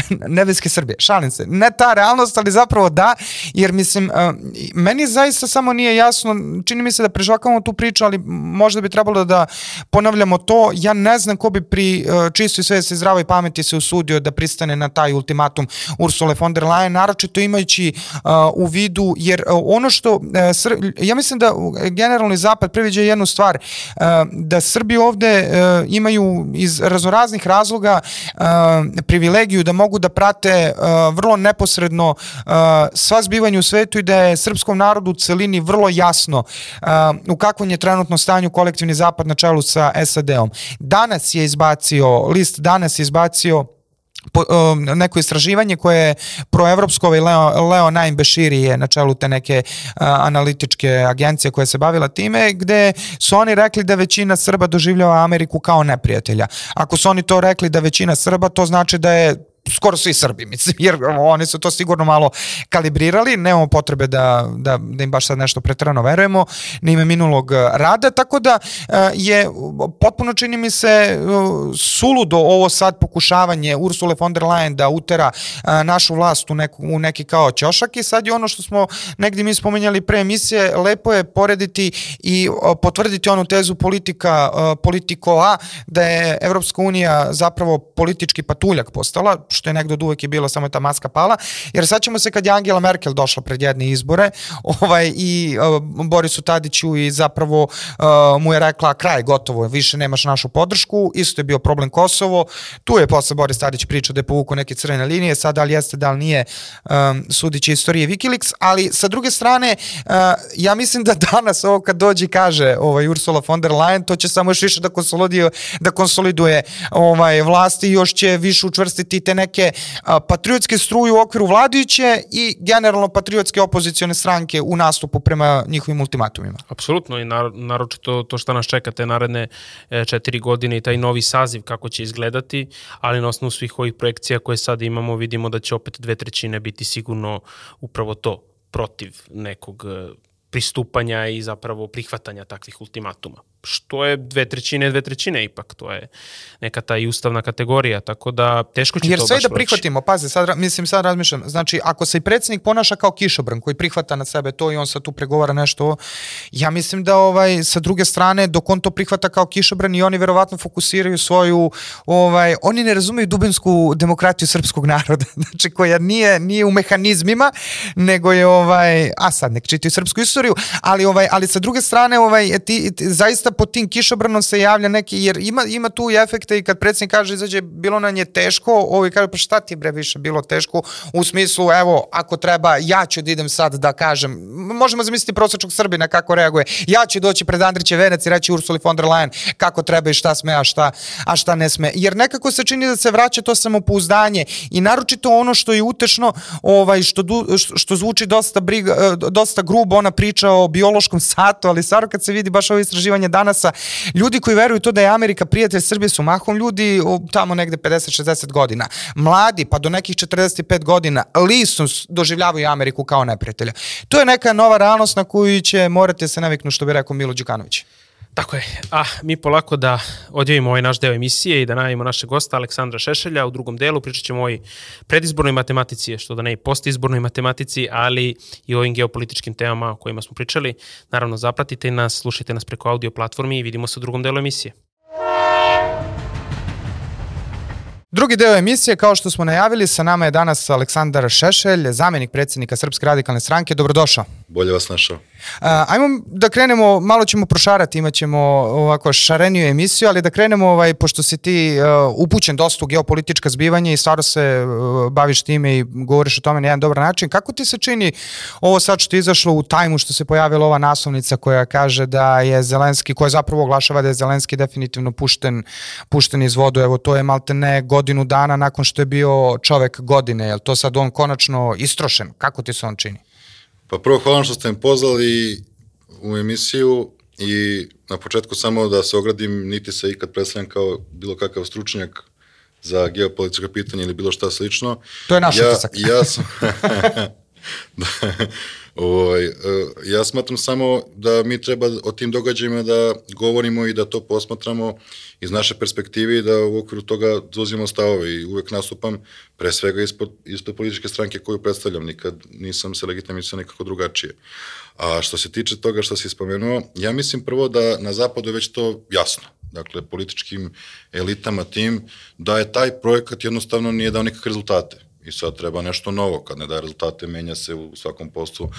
nebeske Srbije. Šalim se. Ne ta realnost, ali zapravo da, jer mislim, uh, meni zaista samo nije jasno, čini mi se da prežvakamo tu priču, ali možda bi trebalo da ponavljamo to. Ja ne znam ko bi pri uh, čistoj svesti zdravoj pameti se usudio da pristane na taj ultimatum Ursula von der Leyen, naročito imajući uh, u vidu, jer uh, ono što, uh, ja mislim da generalni zapad previđa jednu stvar, uh, da Srbi ovde uh, imaju iz razoraznih razloga uh, privilegiju da mogu da prate uh, vrlo neposredno uh, sva zbivanja u svetu i da je srpskom narodu u celini vrlo jasno uh, u kakvom je trenutno stanju kolektivni zapad na čelu sa SAD-om. Danas je izbacio, list danas je izbacio po, um, neko istraživanje koje je proevropsko, ovaj Leo, Leo Naim Beširi je na čelu te neke uh, analitičke agencije koja se bavila time, gde su oni rekli da većina Srba doživljava Ameriku kao neprijatelja. Ako su oni to rekli da većina Srba, to znači da je skoro svi Srbi, mislim, jer oni su to sigurno malo kalibrirali, nemamo potrebe da, da, da im baš sad nešto pretrano verujemo, na ime minulog rada, tako da e, je potpuno čini mi se e, suludo ovo sad pokušavanje Ursule von der Leyen da utera e, našu vlast u, neku, u neki kao ćošak. I sad je ono što smo negdje mi spomenjali pre emisije, lepo je porediti i potvrditi onu tezu politika, politiko A, da je Evropska unija zapravo politički patuljak postala, što je negde od uvek je bilo, samo je ta maska pala, jer sad ćemo se kad je Angela Merkel došla pred jedne izbore ovaj, i uh, Borisu Tadiću i zapravo uh, mu je rekla kraj, gotovo, više nemaš našu podršku, isto je bio problem Kosovo, tu je posle Boris Tadić pričao da je povukao neke crvene linije, sad da li jeste, da li nije um, sudići istorije Wikileaks, ali sa druge strane, uh, ja mislim da danas ovo kad dođe kaže ovaj, Ursula von der Leyen, to će samo još više da konsoliduje, da konsoliduje ovaj, vlasti i još će više učvrstiti te neke a, patriotske struje u okviru vladajuće i generalno patriotske opozicione stranke u nastupu prema njihovim ultimatumima. Apsolutno i naročito to što nas čeka te naredne e, četiri godine i taj novi saziv kako će izgledati, ali na osnovu svih ovih projekcija koje sad imamo vidimo da će opet dve trećine biti sigurno upravo to protiv nekog e, pristupanja i zapravo prihvatanja takvih ultimatuma što je dve trećine, dve trećine ipak, to je neka ta i ustavna kategorija, tako da teško će Jer to sve baš da prihvatimo, pazi, sad, mislim, sad razmišljam, znači, ako se i predsjednik ponaša kao kišobran koji prihvata na sebe to i on sad tu pregovara nešto, ja mislim da ovaj, sa druge strane, dok on to prihvata kao kišobran i oni verovatno fokusiraju svoju, ovaj, oni ne razumeju dubinsku demokratiju srpskog naroda, znači koja nije, nije u mehanizmima, nego je, ovaj, a sad nek čitaju srpsku istoriju, ali, ovaj, ali sa druge strane, ovaj, ti, ti zaista pod tim kišobranom se javlja neki, jer ima, ima tu efekte i kad predsjednik kaže izađe, bilo nam je teško, ovi kaže pa šta ti bre više bilo teško, u smislu evo, ako treba, ja ću da idem sad da kažem, možemo zamisliti prosječnog Srbina kako reaguje, ja ću doći pred Andriće Venac i reći Ursuli von der Leyen kako treba i šta sme, a šta, a šta ne sme, jer nekako se čini da se vraća to samopouzdanje i naročito ono što je utešno, ovaj, što, du, što zvuči dosta, briga, dosta grubo, ona priča o biološkom satu, ali stvarno kad se vidi baš ovo istraživanje danas danas ljudi koji veruju to da je Amerika prijatelj Srbije su mahom ljudi tamo negde 50-60 godina. Mladi pa do nekih 45 godina lisno doživljavaju Ameriku kao neprijatelja. To je neka nova realnost na koju će morate da se naviknu što bi rekao Milo Đukanović. Tako je. A mi polako da odjavimo ovaj naš deo emisije i da najavimo našeg gosta Aleksandra Šešelja. U drugom delu pričat ćemo o predizbornoj matematici, što da ne i postizbornoj matematici, ali i o ovim geopolitičkim temama o kojima smo pričali. Naravno, zapratite nas, slušajte nas preko audio platformi i vidimo se u drugom delu emisije. Drugi deo emisije, kao što smo najavili, sa nama je danas Aleksandar Šešelj, zamenik predsjednika Srpske radikalne stranke. Dobrodošao. Bolje vas našao. ajmo da krenemo, malo ćemo prošarati, imat ćemo ovako šareniju emisiju, ali da krenemo, ovaj, pošto si ti uh, upućen dosta u geopolitička zbivanja i stvarno se uh, baviš time i govoriš o tome na jedan dobar način. Kako ti se čini ovo sad što je izašlo u tajmu što se pojavila ova naslovnica koja kaže da je Zelenski, koja zapravo oglašava da je Zelenski definitivno pušten, pušten iz vodu, evo to je malte ne godinu dana nakon što je bio čovek godine, je to sad on konačno istrošen? Kako ti se on čini? Pa prvo hvala što ste me pozvali u emisiju i na početku samo da se ogradim, niti se ikad predstavljam kao bilo kakav stručnjak za geopolitička pitanja ili bilo šta slično. To je naš ja, utisak. Ja sam... da, ovaj, e, ja smatram samo da mi treba o tim događajima da govorimo i da to posmatramo iz naše perspektive i da u okviru toga zauzimo stavove. I uvek nastupam pre svega ispod, ispod političke stranke koju predstavljam, nikad nisam se legitimisao nekako drugačije. A što se tiče toga što si spomenuo, ja mislim prvo da na zapadu je već to jasno, dakle političkim elitama tim, da je taj projekat jednostavno nije dao nikakve rezultate i sad treba nešto novo, kad ne daje rezultate menja se u svakom poslu,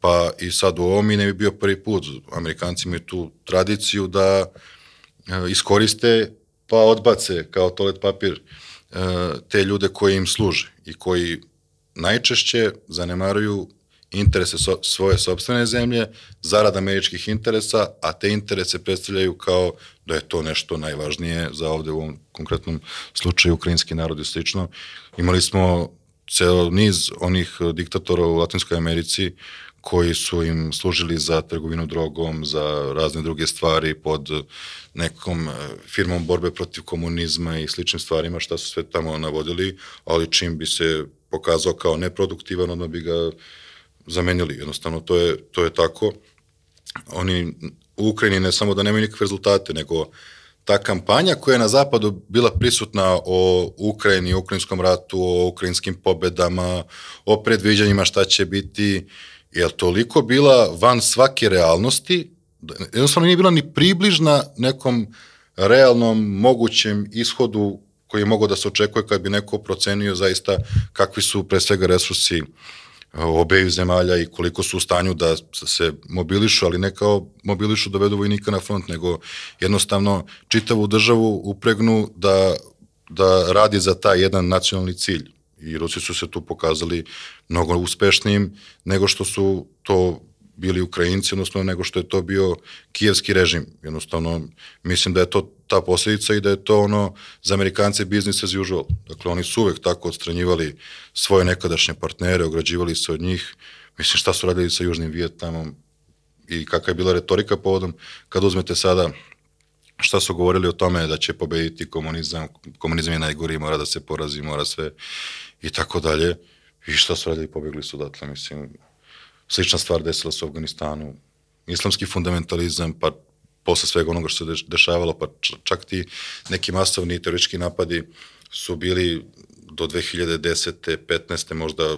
pa i sad u ovom i ne bi bio prvi put, Amerikanci imaju tu tradiciju da e, iskoriste pa odbace kao toalet papir e, te ljude koji im služe i koji najčešće zanemaruju interese so, svoje sobstvene zemlje, zarad američkih interesa, a te interese predstavljaju kao da je to nešto najvažnije za ovde u ovom konkretnom slučaju ukrajinski narod i slično. Imali smo ceo niz onih diktatora u Latinskoj Americi koji su im služili za trgovinu drogom, za razne druge stvari pod nekom e, firmom borbe protiv komunizma i sličnim stvarima šta su sve tamo navodili, ali čim bi se pokazao kao neproduktivan, onda bi ga zamenili. Jednostavno, to je, to je tako. Oni u Ukrajini ne samo da nemaju nikakve rezultate, nego ta kampanja koja je na zapadu bila prisutna o Ukrajini, ukrajinskom ratu, o ukrajinskim pobedama, o predviđanjima šta će biti, je toliko bila van svake realnosti, jednostavno nije bila ni približna nekom realnom mogućem ishodu koji je mogao da se očekuje kad bi neko procenio zaista kakvi su pre svega resursi obeju zemalja i koliko su u stanju da se mobilišu, ali ne kao mobilišu dovedu vojnika na front, nego jednostavno čitavu državu upregnu da, da radi za taj jedan nacionalni cilj. I Rusi su se tu pokazali mnogo uspešnijim nego što su to bili Ukrajinci, odnosno nego što je to bio kijevski režim. Jednostavno, mislim da je to ta posljedica i da je to ono za Amerikance business as usual. Dakle, oni su uvek tako odstranjivali svoje nekadašnje partnere, ograđivali se od njih. Mislim, šta su radili sa Južnim Vijetnamom i kakva je bila retorika povodom kad uzmete sada šta su govorili o tome da će pobediti komunizam, komunizam je najgori, mora da se porazi, mora sve i tako dalje. I šta su radili, pobegli su odatle, mislim, slična stvar desila se u Afganistanu, islamski fundamentalizam, pa posle svega onoga što se dešavalo, pa čak ti neki masovni terorički napadi su bili do 2010. 15. možda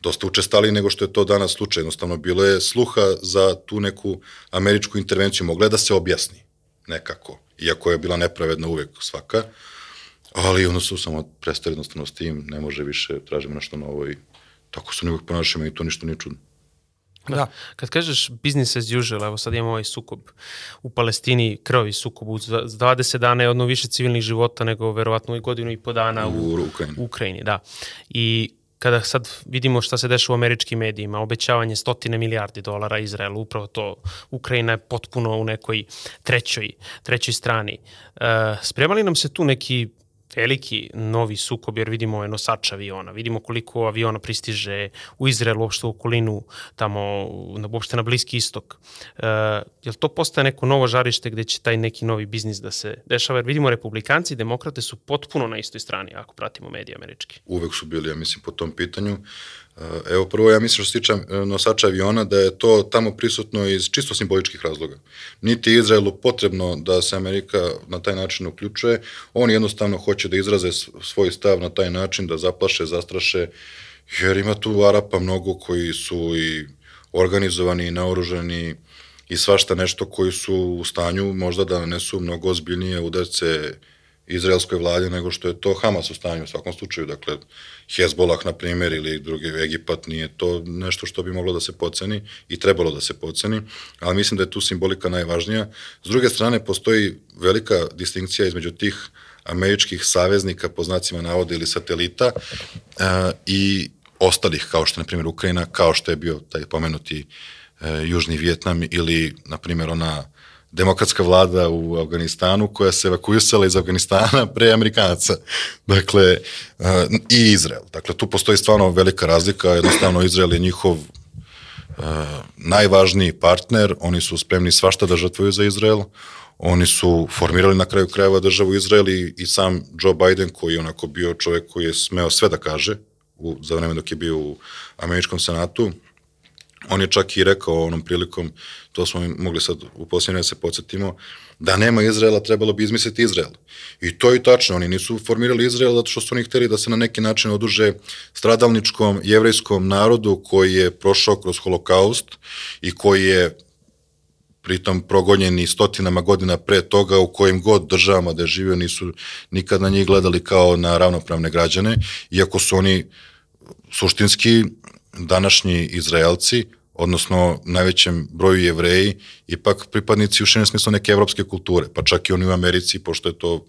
dosta učestali nego što je to danas slučaj. Jednostavno, bilo je sluha za tu neku američku intervenciju. Mogla da se objasni nekako, iako je bila nepravedna uvek svaka, ali onda su samo prestali jednostavno s tim, ne može više, tražimo nešto novo i tako su uvek ponašamo i to ništa nije čudno. Da. Kad kažeš business as usual, evo sad imamo ovaj sukob u Palestini, krvi sukob, u 20 dana je odno više civilnih života nego verovatno i godinu i po dana u, u Ukrajini. U Ukrajini da. I kada sad vidimo šta se dešava u američkim medijima, obećavanje stotine milijardi dolara Izraelu, upravo to, Ukrajina je potpuno u nekoj trećoj, trećoj strani. E, spremali nam se tu neki veliki novi sukob, jer vidimo ovaj nosač aviona, vidimo koliko aviona pristiže u Izrael, uopšte u okolinu, tamo, uopšte na Bliski istok. E, jel to postaje neko novo žarište gde će taj neki novi biznis da se dešava? Jer vidimo, republikanci i demokrate su potpuno na istoj strani, ako pratimo medije američki. Uvek su bili, ja mislim, po tom pitanju. Evo, prvo ja mislim što se tiče eh, nosača aviona da je to tamo prisutno iz čisto simboličkih razloga. Niti Izraelu potrebno da se Amerika na taj način uključuje, oni jednostavno hoće da izraze svoj stav na taj način, da zaplaše, zastraše, jer ima tu Arapa mnogo koji su i organizovani i naoružani i svašta nešto koji su u stanju možda da nanesu mnogo ozbiljnije udarce izraelskoj vladi nego što je to Hamas u stanju u svakom slučaju. Dakle, Hezbollah, na primjer, ili drugi Egipat, nije to nešto što bi moglo da se poceni i trebalo da se poceni, ali mislim da je tu simbolika najvažnija. S druge strane, postoji velika distinkcija između tih američkih saveznika, po znacima navoda ili satelita, uh, i ostalih, kao što je, na primjer, Ukrajina, kao što je bio taj pomenuti uh, Južni Vjetnam ili, na primjer, ona demokratska vlada u Afganistanu koja se evakuisala iz Afganistana pre Amerikanaca. Dakle, uh, i Izrael. Dakle, tu postoji stvarno velika razlika. Jednostavno, Izrael je njihov uh, najvažniji partner. Oni su spremni svašta da žrtvuju za Izrael. Oni su formirali na kraju krajeva državu Izrael i, i sam Joe Biden koji je onako bio čovek koji je smeo sve da kaže u, za vreme dok je bio u američkom senatu. On je čak i rekao onom prilikom, to smo mogli sad u posljednje se podsjetimo, da nema Izraela, trebalo bi izmisliti Izrael. I to je tačno, oni nisu formirali Izrael zato što su oni hteli da se na neki način oduže stradalničkom jevrejskom narodu koji je prošao kroz holokaust i koji je pritom progonjeni stotinama godina pre toga u kojim god državama da je živio nisu nikad na njih gledali kao na ravnopravne građane, iako su oni suštinski današnji Izraelci, odnosno najvećem broju jevreji, ipak pripadnici u širem smislu neke evropske kulture, pa čak i oni u Americi, pošto je to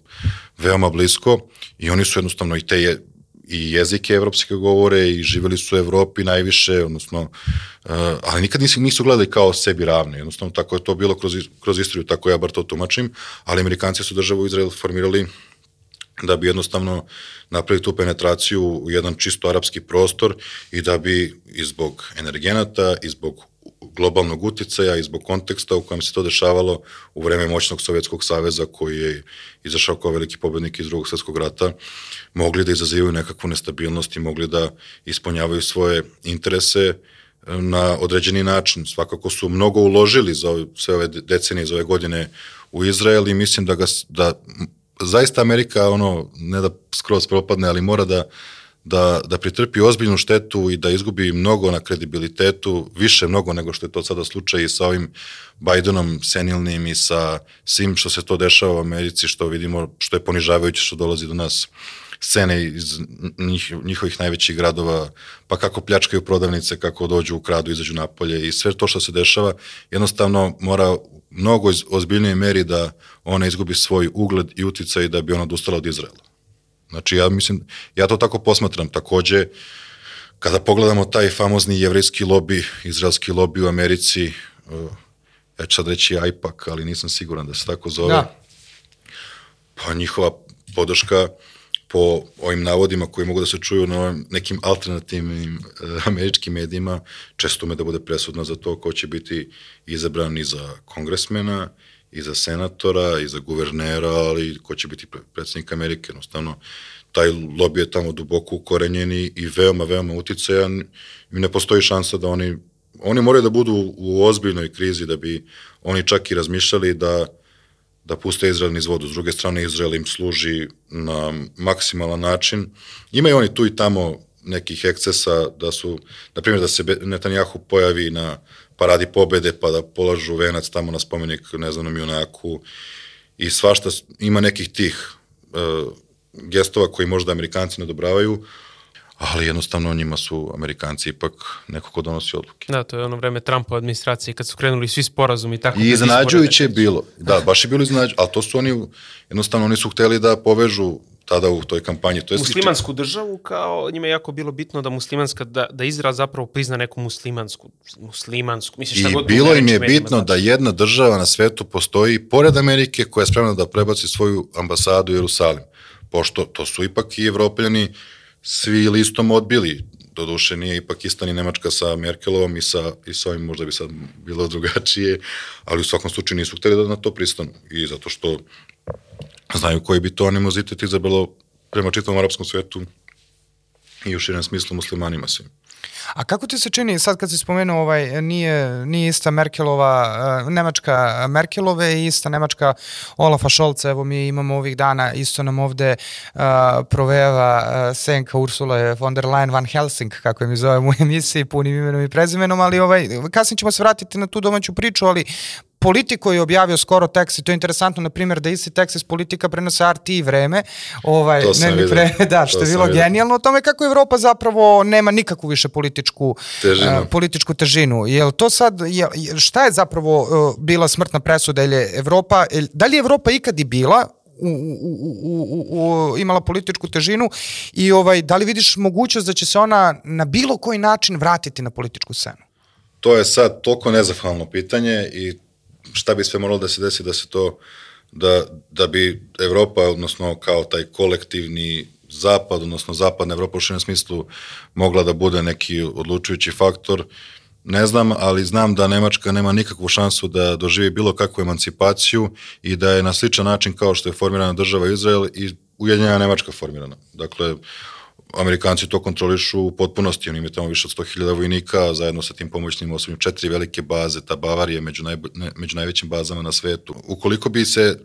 veoma blisko, i oni su jednostavno i te je, i jezike evropske govore i živeli su u Evropi najviše, odnosno, uh, ali nikad nisu, nisu gledali kao sebi ravne, jednostavno tako je to bilo kroz, kroz istoriju, tako ja bar to tumačim, ali Amerikanci su državu Izrael formirali da bi jednostavno napravili tu penetraciju u jedan čisto arapski prostor i da bi i zbog energenata i zbog globalnog uticaja i zbog konteksta u kojem se to dešavalo u vreme moćnog Sovjetskog saveza koji je izašao kao veliki pobednik iz drugog svetskog rata, mogli da izazivaju nekakvu nestabilnost i mogli da ispunjavaju svoje interese e, na određeni način. Svakako su mnogo uložili za sve ove decenije, za ove godine u Izrael i mislim da, ga, da zaista Amerika ono, ne da skroz propadne, ali mora da da, da pritrpi ozbiljnu štetu i da izgubi mnogo na kredibilitetu, više mnogo nego što je to sada slučaj i sa ovim Bidenom senilnim i sa svim što se to dešava u Americi, što vidimo, što je ponižavajuće što dolazi do nas scene iz njih, njihovih najvećih gradova, pa kako pljačkaju prodavnice, kako dođu u kradu, izađu napolje i sve to što se dešava, jednostavno mora mnogo ozbiljnije meri da ona izgubi svoj ugled i uticaj da bi ona odustala od Izraela. Znači, ja mislim, ja to tako posmatram. Takođe, kada pogledamo taj famozni jevrijski lobby, izraelski lobby u Americi, uh, ja ću sad reći AIPAC, ali nisam siguran da se tako zove, da. pa njihova podrška po ovim navodima koji mogu da se čuju na nekim alternativnim uh, američkim medijima, često me da bude presudna za to ko će biti izabran i za kongresmena, i za senatora, i za guvernera, ali ko će biti predsednik Amerike, jednostavno taj lobby je tamo duboko ukorenjen i, veoma, veoma uticajan i ne postoji šansa da oni, oni moraju da budu u ozbiljnoj krizi da bi oni čak i razmišljali da da puste Izrael niz vodu. S druge strane, Izrael im služi na maksimalan način. Imaju oni tu i tamo nekih ekscesa da su, na primjer, da se Netanjahu pojavi na paradi pobede pa da polažu venac tamo na spomenik, ne znam, na junaku i svašta ima nekih tih uh, gestova koji možda Amerikanci ne dobravaju, ali jednostavno njima su Amerikanci ipak neko ko donosi odluke. Da, to je ono vreme Trumpova administracije kad su krenuli svi sporazumi i tako. I iznenađujuće je bilo, da, baš je bilo iznenađujuće, ali to su oni, jednostavno oni su hteli da povežu tada u toj kampanji. To je muslimansku sliče... državu kao njima je jako bilo bitno da muslimanska, da, da Izrael zapravo prizna neku muslimansku, muslimansku, misliš šta I god bilo im je bitno znači. da jedna država na svetu postoji pored Amerike koja je spremna da prebaci svoju ambasadu u Jerusalim. Pošto to su ipak i evropljani svi listom odbili doduše nije ipak ista ni Nemačka sa Merkelovom i sa, i sa ovim možda bi sad bilo drugačije, ali u svakom slučaju nisu hteli da na to pristanu i zato što znaju koji bi to animozitet izabralo prema čitavom arapskom svetu i u širem smislu muslimanima svim. A kako ti se čini, sad kad si spomenuo, ovaj, nije, nije ista Merkelova, uh, Nemačka Merkelove i ista Nemačka Olafa Šolca, evo mi imamo ovih dana, isto nam ovde uh, proveva uh, senka Ursula von der Leyen van Helsing, kako je mi zovem u emisiji, punim imenom i prezimenom, ali ovaj, kasnije ćemo se vratiti na tu domaću priču, ali Politico je objavio skoro tekst i to je interesantno, na primjer, da isti tekst iz Politika prenose RT i vreme, ovaj, To ne vidio. pre, da, što To je bilo genijalno o tome kako Evropa zapravo nema nikakvu više političku Težinu. a, političku težinu. Jel to sad, jel, jel- šta je zapravo uh, bila smrtna presuda ili je Evropa, jel- da li je Evropa ikad i bila u, u, u, u, u, imala političku težinu i ovaj, da li vidiš mogućnost da će se ona na bilo koji način vratiti na političku scenu? To je sad toliko nezahvalno pitanje i šta bi sve moralo da se desi da se to, da, da bi Evropa, odnosno kao taj kolektivni zapad, odnosno zapadna Evropa u širem smislu mogla da bude neki odlučujući faktor, ne znam, ali znam da Nemačka nema nikakvu šansu da doživi bilo kakvu emancipaciju i da je na sličan način kao što je formirana država Izrael i Ujedinjena Nemačka formirana. Dakle, Amerikanci to kontrolišu u potpunosti, oni imaju tamo više od 100.000 vojnika, zajedno sa tim pomoćnim osobnim četiri velike baze, ta Bavarija među, najbo, ne, među najvećim bazama na svetu. Ukoliko bi se e,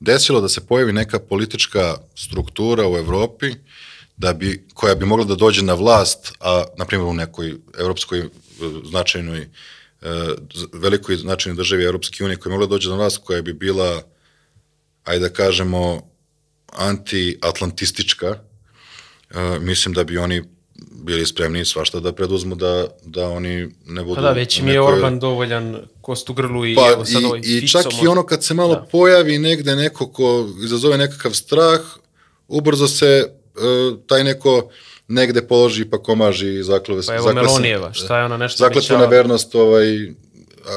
desilo da se pojavi neka politička struktura u Evropi, da bi, koja bi mogla da dođe na vlast, a na primjer u nekoj evropskoj e, značajnoj, e, velikoj značajnoj državi Evropske unije, koja je mogla da dođe na vlast, koja bi bila, ajde da kažemo, anti-atlantistička, mislim da bi oni bili spremni svašta da preduzmu da, da oni ne budu... Pa da, već mi je nekoj- Orban dovoljan kost u grlu i Pa evo sad ovaj i, i Fico čak i možda. ono kad se malo Da. pojavi negde neko ko izazove nekakav strah, ubrzo se e, taj neko negde položi pa komaži i zaklove Pa evo zakle se- Melonijeva, šta je ona nešto zakletvu na vernost ovaj,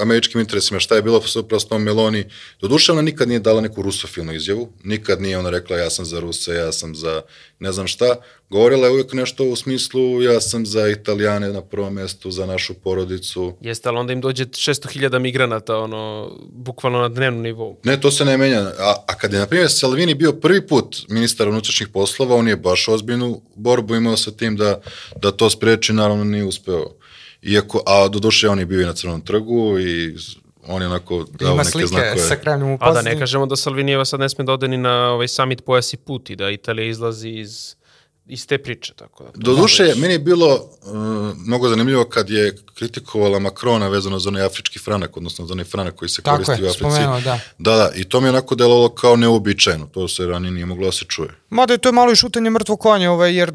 američkim interesima, šta je bilo s tom Meloni. Doduše ona nikad nije dala neku rusofilnu izjavu, nikad nije ona rekla ja sam za Ruse, ja sam za ne znam šta. Govorila je uvijek nešto u smislu ja sam za Italijane na prvom mestu, za našu porodicu. Jeste, ali onda im dođe 600.000 migranata, ono, bukvalno na dnevnom nivou. Ne, to se ne menja. A, a kad je, na primjer, Salvini bio prvi put ministar unutrašnjih poslova, on je baš ozbiljnu borbu imao sa tim da, da to spreči, naravno nije uspeo. Iako, a do duše on je bio i na Crnom trgu i on je onako dao Ima neke slike znakove. sa krajnjom u A da ne kažemo da Salvinijeva sad ne sme da ode ni na ovaj summit pojas i put i da Italija izlazi iz, iz te priče. Tako da, to Do duše, mogu reći. meni je bilo uh, mnogo zanimljivo kad je kritikovala Makrona vezano za onaj afrički franak, odnosno za onaj franak koji se Tako koristi je, u Africi. spomenuo, da. Da, da, i to mi je onako delovalo kao neobičajno, to se ranije nije moglo da se čuje. Mada je to malo i šutanje mrtvo konje, ovaj, jer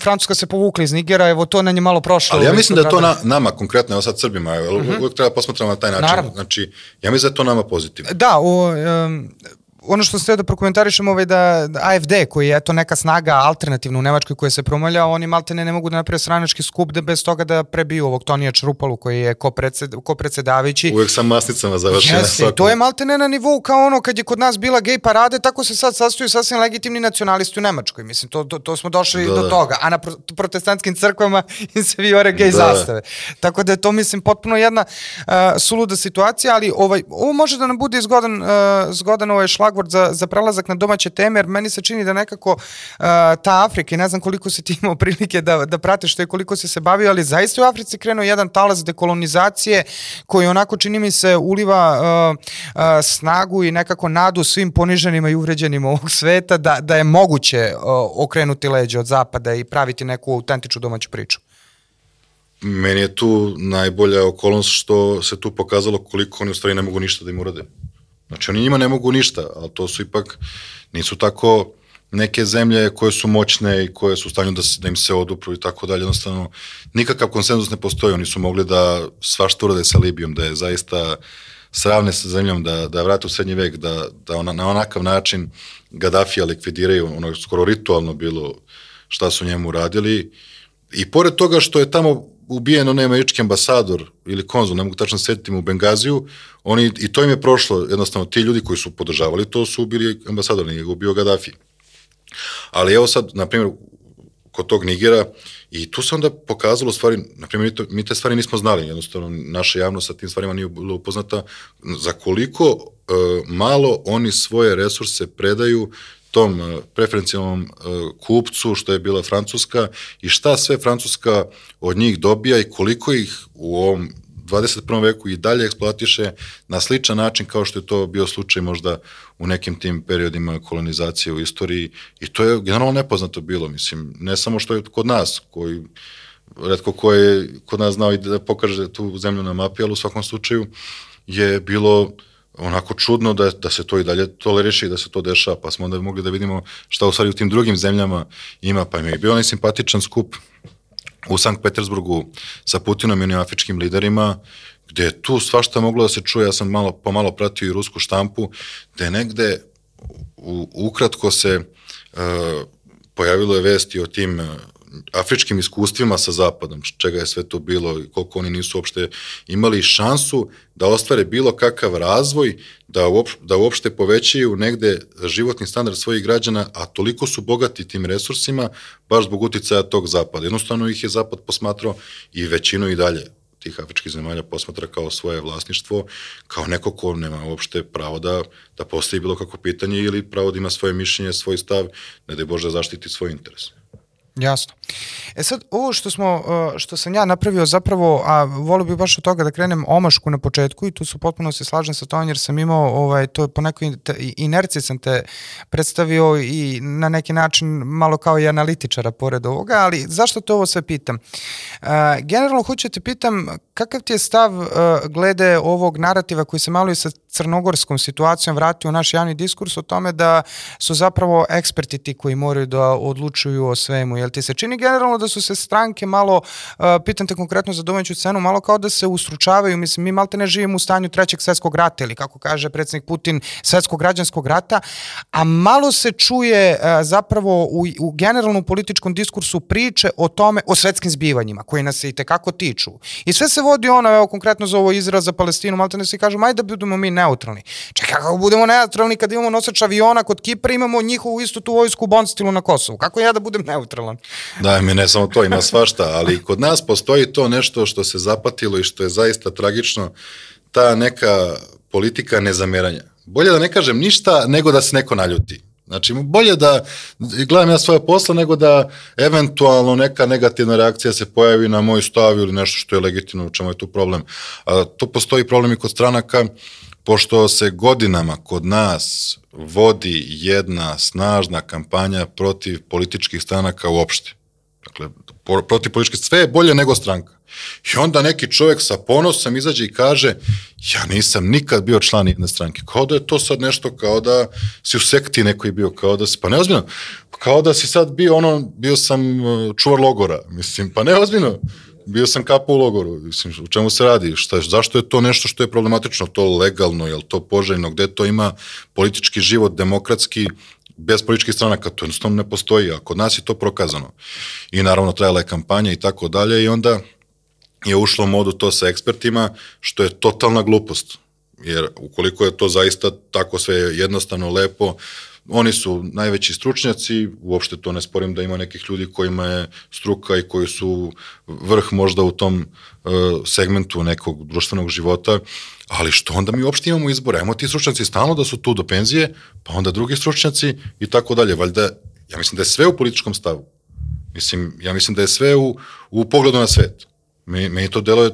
Francuska se povukla iz Nigera, evo to na nje malo prošlo. Ali ja ovaj, mislim da je to na, nama konkretno, evo sad Srbima, evo, uvijek treba posmatramo na taj način. Mhm. Naravno. Znači, ja mislim da je to nama pozitivno. Da, o, um, ono što ste da prokomentarišem ovaj da, AFD koji je eto neka snaga alternativna u Nemačkoj koja se promalja, oni maltene ne mogu da naprave stranački skup da bez toga da prebiju ovog Tonija Črupalu koji je ko, predsed, ko predsedavajući. Uvijek sa masnicama završena Jeste, i to je maltene na nivou kao ono kad je kod nas bila gej parade, tako se sad sastoju sasvim legitimni nacionalisti u Nemačkoj. Mislim, to, to, to smo došli Da, do da. toga. A na pro, protestantskim crkvama im se vijore gej Da. zastave. Tako da je to, mislim, potpuno jedna uh, suluda situacija, ali ovaj, ovo može da nam bude zgodan, uh, zgodan ovaj šlagvord za, za prelazak na domaće teme, jer meni se čini da nekako uh, ta Afrika, i ne znam koliko si ti imao prilike da, da pratiš to i koliko si se bavio, ali zaista u Africi krenuo jedan talas dekolonizacije koji onako čini mi se uliva uh, uh, snagu i nekako nadu svim poniženima i uvređenima ovog sveta da, da je moguće uh, okrenuti leđe od zapada i praviti neku autentičnu domaću priču. Meni je tu najbolja okolnost što se tu pokazalo koliko oni u stvari ne mogu ništa da im urade. Znači oni njima ne mogu ništa, ali to su ipak, nisu tako neke zemlje koje su moćne i koje su u stanju da, da im se odupru i tako dalje. Jednostavno, nikakav konsenzus ne postoji. Oni su mogli da svašta urade sa Libijom, da je zaista sravne sa zemljom, da, da vrate u srednji vek, da, da ona, na onakav način Gaddafija likvidiraju, ono skoro ritualno bilo šta su njemu radili. I pored toga što je tamo ubijen onaj američki ambasador ili konzul, ne mogu tačno setiti u Bengaziju, oni, i to im je prošlo, jednostavno ti ljudi koji su podržavali to su ubili ambasador, nije ga ubio Gaddafi. Ali evo sad, na primjer, kod tog Nigera, i tu se onda pokazalo stvari, na primjer, mi te stvari nismo znali, jednostavno naša javnost sa tim stvarima nije bila upoznata, za koliko e, malo oni svoje resurse predaju tom e, preferencijalnom e, kupcu, što je bila Francuska, i šta sve Francuska od njih dobija i koliko ih u ovom 21. veku i dalje eksploatiše na sličan način kao što je to bio slučaj možda u nekim tim periodima kolonizacije u istoriji i to je generalno nepoznato bilo, mislim, ne samo što je kod nas, koji redko ko je kod nas znao i da pokaže tu zemlju na mapi, ali u svakom slučaju je bilo onako čudno da, da se to i dalje toleriše i da se to dešava, pa smo onda mogli da vidimo šta u stvari u tim drugim zemljama ima, pa im je bio onaj simpatičan skup u Sankt Petersburgu sa Putinom i onim afričkim liderima, gde je tu svašta moglo da se čuje, ja sam malo, pomalo pratio i rusku štampu, gde negde u, ukratko se uh, pojavilo je vesti o tim uh, afričkim iskustvima sa Zapadom, čega je sve to bilo i koliko oni nisu uopšte imali šansu da ostvare bilo kakav razvoj, da, uop, da uopšte povećaju negde životni standard svojih građana, a toliko su bogati tim resursima baš zbog uticaja tog Zapada. Jednostavno ih je Zapad posmatrao i većinu i dalje tih afričkih zemalja posmatra kao svoje vlasništvo, kao neko ko nema uopšte pravo da, da postavi bilo kako pitanje ili pravo da ima svoje mišljenje, svoj stav, ne da je Bože zaštiti svoj interes. Jasno. E sad, ovo što smo, uh, što sam ja napravio zapravo, a volio bih baš od toga da krenem omašku na početku i tu su potpuno se slažem sa tom jer sam imao, ovaj, to po nekoj inerciji sam te predstavio i na neki način malo kao i analitičara pored ovoga, ali zašto to ovo sve pitam? Uh, generalno hoću da te pitam kakav ti je stav uh, glede ovog narativa koji se malo i sa crnogorskom situacijom vratio u naš javni diskurs o tome da su zapravo eksperti ti koji moraju da odlučuju o svemu. Jel ti se čini generalno da su se stranke malo, uh, pitam te konkretno za domaću cenu, malo kao da se ustručavaju, mislim, mi malte ne živimo u stanju trećeg svetskog rata ili kako kaže predsednik Putin, svetskog građanskog rata, a malo se čuje uh, zapravo u, u generalnom političkom diskursu priče o tome, o svetskim zbivanjima koji nas se i tekako tiču. I sve se vodi ono, evo konkretno za ovo Izrael za Palestinu, malte ne se kažu, ajde da budemo mi neutralni. Čekaj, kako budemo neutralni kad imamo nosač aviona kod Kipra, imamo njihovu istu tu vojsku u Bonstilu na Kosovu. Kako ja da budem neutralan? Da, mi ne samo to, ima svašta, ali kod nas postoji to nešto što se zapatilo i što je zaista tragično, ta neka politika nezameranja. Bolje da ne kažem ništa nego da se neko naljuti. Znači, bolje da gledam ja svoje posla nego da eventualno neka negativna reakcija se pojavi na moj stav ili nešto što je legitimno, u čemu je tu problem. A, to postoji problem i kod stranaka, pošto se godinama kod nas vodi jedna snažna kampanja protiv političkih stranaka uopšte. Dakle, protiv političke, sve je bolje nego stranka. I onda neki čovjek sa ponosom izađe i kaže, ja nisam nikad bio član jedne stranke. Kao da je to sad nešto, kao da si u sekti neko bio, kao da si, pa neozbiljno, kao da si sad bio ono, bio sam uh, čuvar logora, mislim, pa neozbiljno, bio sam kapa u logoru, mislim, u čemu se radi, šta, zašto je to nešto što je problematično, to legalno, je to poželjno, gde to ima politički život, demokratski, bez političkih stranaka, to jednostavno ne postoji, a kod nas je to prokazano. I naravno trajala je kampanja i tako dalje i onda je ušlo modu to sa ekspertima, što je totalna glupost. Jer ukoliko je to zaista tako sve jednostavno, lepo, oni su najveći stručnjaci, uopšte to ne sporim da ima nekih ljudi kojima je struka i koji su vrh možda u tom uh, segmentu nekog društvenog života, ali što onda mi uopšte imamo izbore? Ajmo ti stručnjaci stalno da su tu do penzije, pa onda drugi stručnjaci i tako dalje. Valjda, ja mislim da je sve u političkom stavu. Mislim, ja mislim da je sve u, u pogledu na svet. Meni to deluje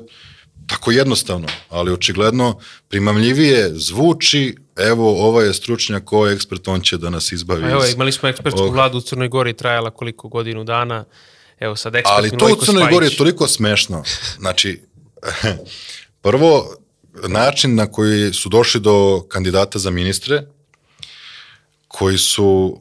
tako jednostavno, ali očigledno primamljivije zvuči, evo, ovo je stručnjak, ovo je ekspert, on će da nas izbavi. A evo, imali smo ekspertsku ovog... vladu u Crnoj Gori, trajala koliko godinu dana, evo sad ekspert Ali to u Crnoj Spajić. Gori je toliko smešno. Znači, prvo, način na koji su došli do kandidata za ministre, koji su,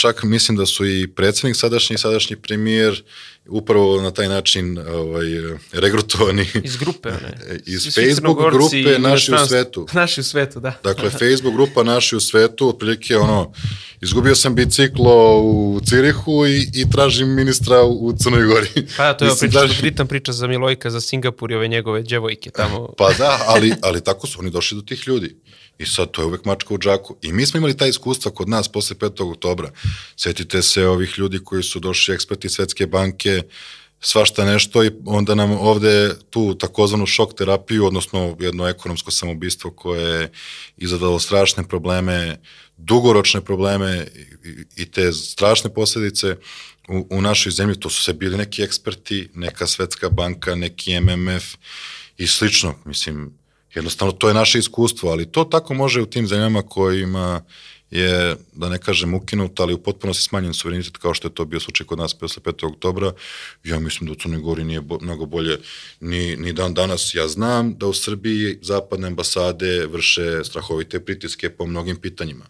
čak mislim da su i predsednik sadašnji i sadašnji premijer upravo na taj način ovaj, regrutovani. Iz grupe, ne? Iz Svi Facebook grupe Naši u svetu. Naši u svetu, da. Dakle, Facebook grupa Naši u svetu, otprilike ono, izgubio sam biciklo u Cirihu i, i tražim ministra u Crnoj Gori. Pa da, to je priča, tražim... pritam priča za Milojka, za Singapur i ove njegove djevojke tamo. Pa da, ali, ali tako su oni došli do tih ljudi. I sad to je uvek mačka u džaku. I mi smo imali ta iskustva kod nas posle 5. oktobra. Sjetite se ovih ljudi koji su došli eksperti Svetske banke, svašta nešto i onda nam ovde tu takozvanu šok terapiju, odnosno jedno ekonomsko samobistvo koje je izadalo strašne probleme, dugoročne probleme i, te strašne posledice u, u našoj zemlji, to su se bili neki eksperti, neka svetska banka, neki MMF i slično, mislim, Jednostavno, to je naše iskustvo, ali to tako može u tim zemljama kojima je, da ne kažem ukinut, ali u potpunosti smanjen suverenitet kao što je to bio slučaj kod nas posle 5. oktobra, ja mislim da u Crnoj Gori nije bo, mnogo bolje ni, ni dan danas. Ja znam da u Srbiji zapadne ambasade vrše strahovite pritiske po mnogim pitanjima.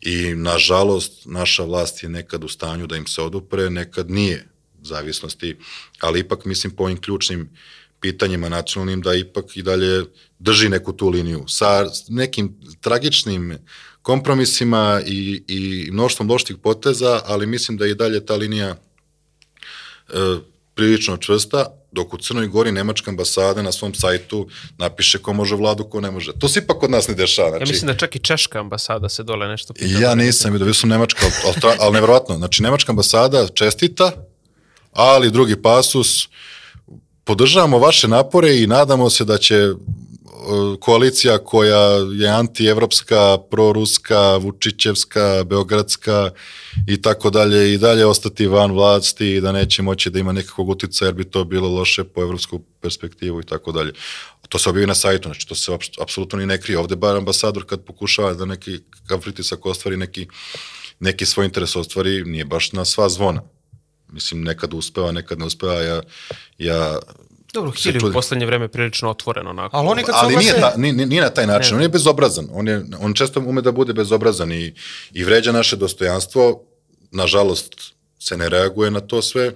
I, nažalost, naša vlast je nekad u stanju da im se odupre, nekad nije zavisnosti, ali ipak mislim po ovim ključnim pitanjima nacionalnim da ipak i dalje drži neku tu liniju sa nekim tragičnim kompromisima i, i mnoštvom loštih poteza, ali mislim da je i dalje ta linija e, prilično čvrsta, dok u Crnoj Gori Nemačka ambasada na svom sajtu napiše ko može vladu, ko ne može. To se ipak kod nas ne dešava. Znači, Ja mislim da čak i Češka ambasada se dole nešto pita. Ja nisam vidio, vidio sam Nemačka, ali, ali, ali nevjerojatno. Znači, Nemačka ambasada čestita, ali drugi pasus, podržavamo vaše napore i nadamo se da će koalicija koja je antievropska, proruska, Vučićevska, beogradska i tako dalje i dalje ostati van vlasti i da neće moći da ima nekakvog uticaja jer bi to bilo loše po evropsku perspektivu i tako dalje. To se objavi na sajtu, znači to se apsolutno ni ne krije. Ovde bar ambasador kad pokušava da neki kao pritisak ostvari, neki, neki svoj interes ostvari, nije baš na sva zvona. Mislim, nekad uspeva, nekad ne uspeva. Ja, ja Dobro, Hiri u poslednje vreme prilično otvoreno. Onako. Ali oni kad se ali nije, oglase- ta, nije, nije na taj način, on je bezobrazan, on, je, on često ume da bude bezobrazan i, i vređa naše dostojanstvo, nažalost se ne reaguje na to sve,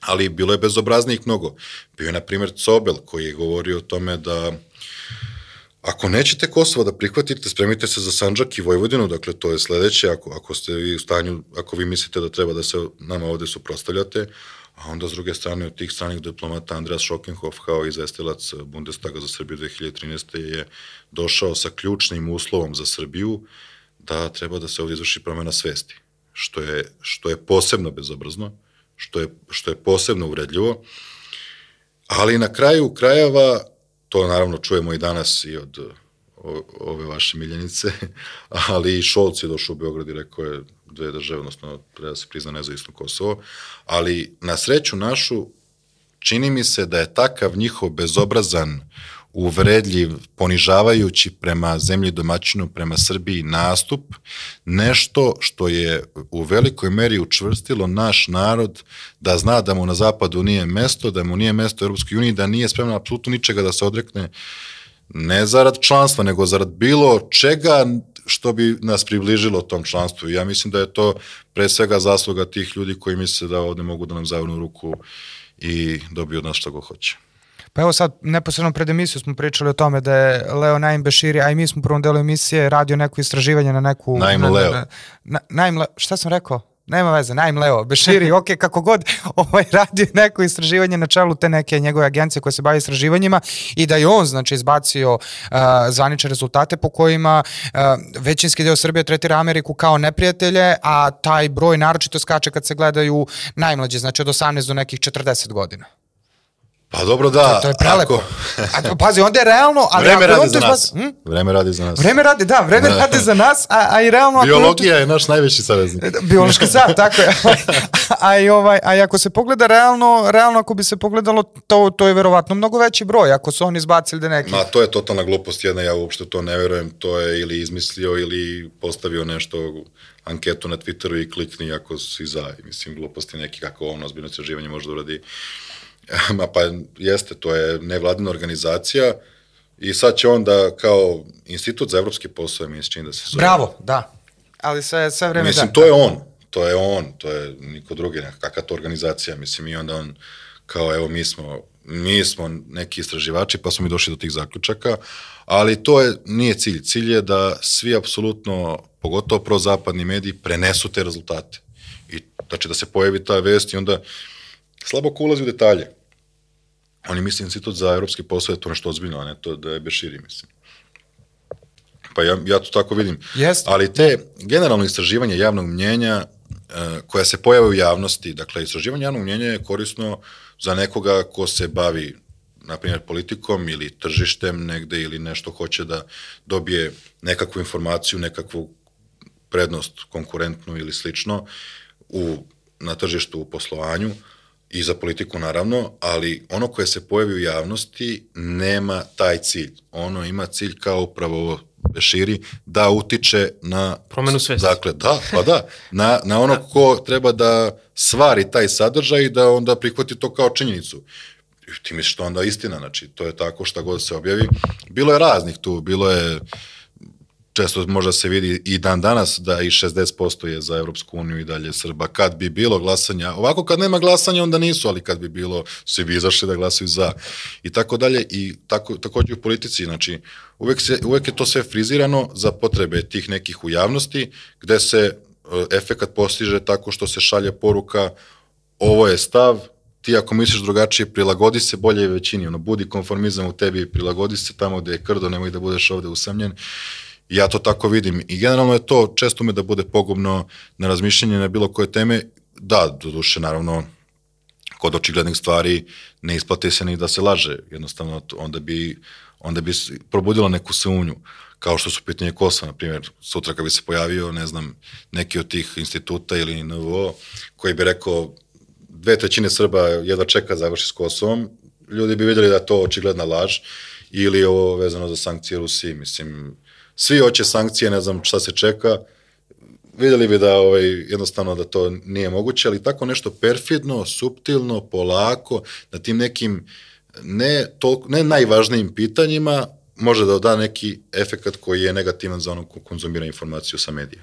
ali bilo je bezobraznijih mnogo. Bio je, na primjer, Cobel koji je govorio o tome da Ako nećete Kosovo da prihvatite, spremite se za Sanđak i Vojvodinu, dakle to je sledeće, ako, ako ste vi u stanju, ako vi mislite da treba da se nama ovde suprostavljate, a onda s druge strane od tih stranih diplomata Andreas Schokenhoff kao izvestilac Bundestaga za Srbiju 2013. je došao sa ključnim uslovom za Srbiju da treba da se ovde izvrši promena svesti, što je, što je posebno bezobrazno, što je, što je posebno uvredljivo, ali na kraju krajeva to naravno čujemo i danas i od ove vaše miljenice, ali i Šolc je došao u Beograd i rekao je dve države, odnosno treba da se prizna nezavisno Kosovo, ali na sreću našu čini mi se da je takav njihov bezobrazan, uvredljiv, ponižavajući prema zemlji domaćinu, prema Srbiji nastup, nešto što je u velikoj meri učvrstilo naš narod da zna da mu na zapadu nije mesto, da mu nije mesto u Europskoj uniji, da nije spreman apsolutno ničega da se odrekne ne zarad članstva, nego zarad bilo čega što bi nas približilo tom članstvu. Ja mislim da je to pre svega zasluga tih ljudi koji misle da ovde mogu da nam zavrnu ruku i dobiju od nas što go hoće. Pa evo sad, neposredno pred emisiju smo pričali o tome da je Leo Naim Beširi, a i mi smo u prvom delu emisije radio neko istraživanje na neku... Naim na, Leo. Na, na, Naim Leo, šta sam rekao? Nema veze, Naim Leo, Beširi, ok, kako god ovaj, radio neko istraživanje na čelu te neke njegove agencije koje se bavi istraživanjima i da je on, znači, izbacio uh, zvanične rezultate po kojima uh, većinski deo Srbije tretira Ameriku kao neprijatelje, a taj broj naročito skače kad se gledaju najmlađe, znači od 18 do nekih 40 godina. Pa dobro da. To je prelepo. ako- A, to, pazi, onda je realno... Ali Vreme radi to za nas. Hm? Vreme radi za nas. Vreme radi, da, vreme Da. radi za nas, a, a i realno... ako je to- Biologija naš najveći saveznik. Biološki sat, tako je. a, i ovaj, a i ako se pogleda realno, realno ako bi se pogledalo, to, to je verovatno mnogo veći broj, ako su oni izbacili da neki... Ma, to je totalna glupost jedna, ja uopšte to ne verujem, to je ili izmislio ili postavio nešto, anketu na Twitteru i klikni ako si za, mislim, gluposti neki kako on ozbiljno istraživanje može da uradi. Ma pa jeste, to je nevladina organizacija i sad će on da kao institut za evropske poslove, mi se čini da se zove. Bravo, da. Ali sve, sve vreme Mislim, da. to je on, to je on, to je niko drugi, kakva to organizacija, mislim, i onda on, kao, evo, mi smo, mi smo neki istraživači, pa smo mi došli do tih zaključaka, ali to je, nije cilj. Cilj je da svi apsolutno, pogotovo prozapadni mediji, prenesu te rezultate. I, znači, da se pojavi ta vest i onda slabo ko ulazi u detalje. Oni misle institut za evropske poslove, to nešto ozbiljno, a ne to da je Beširi, mislim. Pa ja, ja to tako vidim. Jeste. Ali te generalno istraživanje javnog mnjenja e, koja se pojave u javnosti, dakle, istraživanje javnog mnjenja je korisno za nekoga ko se bavi na primjer politikom ili tržištem negde ili nešto hoće da dobije nekakvu informaciju, nekakvu prednost konkurentnu ili slično u, na tržištu u poslovanju i za politiku naravno, ali ono koje se pojavi u javnosti nema taj cilj. Ono ima cilj kao upravo ovo preširi, da utiče na... Promenu svesti. Dakle, da, pa da, na, na ono ko treba da stvari taj sadržaj i da onda prihvati to kao činjenicu. Ti misliš to onda istina, znači to je tako šta god se objavi. Bilo je raznih tu, bilo je često možda se vidi i dan danas da i 60% je za Evropsku uniju i dalje Srba. Kad bi bilo glasanja, ovako kad nema glasanja onda nisu, ali kad bi bilo, svi bi izašli da glasaju za i tako dalje. I tako, takođe u politici, znači uvek, se, uvek je to sve frizirano za potrebe tih nekih u javnosti, gde se e, efekat postiže tako što se šalje poruka ovo je stav, ti ako misliš drugačije, prilagodi se bolje većini, ono, budi konformizam u tebi, prilagodi se tamo gde je krdo, nemoj da budeš ovde usamljen Ja to tako vidim i generalno je to često me da bude pogubno na razmišljanje na bilo koje teme. Da, do duše, naravno, kod očiglednih stvari ne isplate se ni da se laže. Jednostavno, onda bi, onda bi probudilo neku sumnju kao što su pitanje Kosova, na primjer, sutra kad bi se pojavio, ne znam, neki od tih instituta ili NVO, koji bi rekao dve trećine Srba jedva čeka završi s Kosovom, ljudi bi vidjeli da je to očigledna laž ili ovo vezano za sankcije Rusiji, mislim, svi hoće sankcije, ne znam šta se čeka, videli bi da ovaj, jednostavno da to nije moguće, ali tako nešto perfidno, suptilno, polako, na tim nekim ne, to, ne najvažnijim pitanjima može da da neki efekat koji je negativan za onog ko konzumira informaciju sa medija.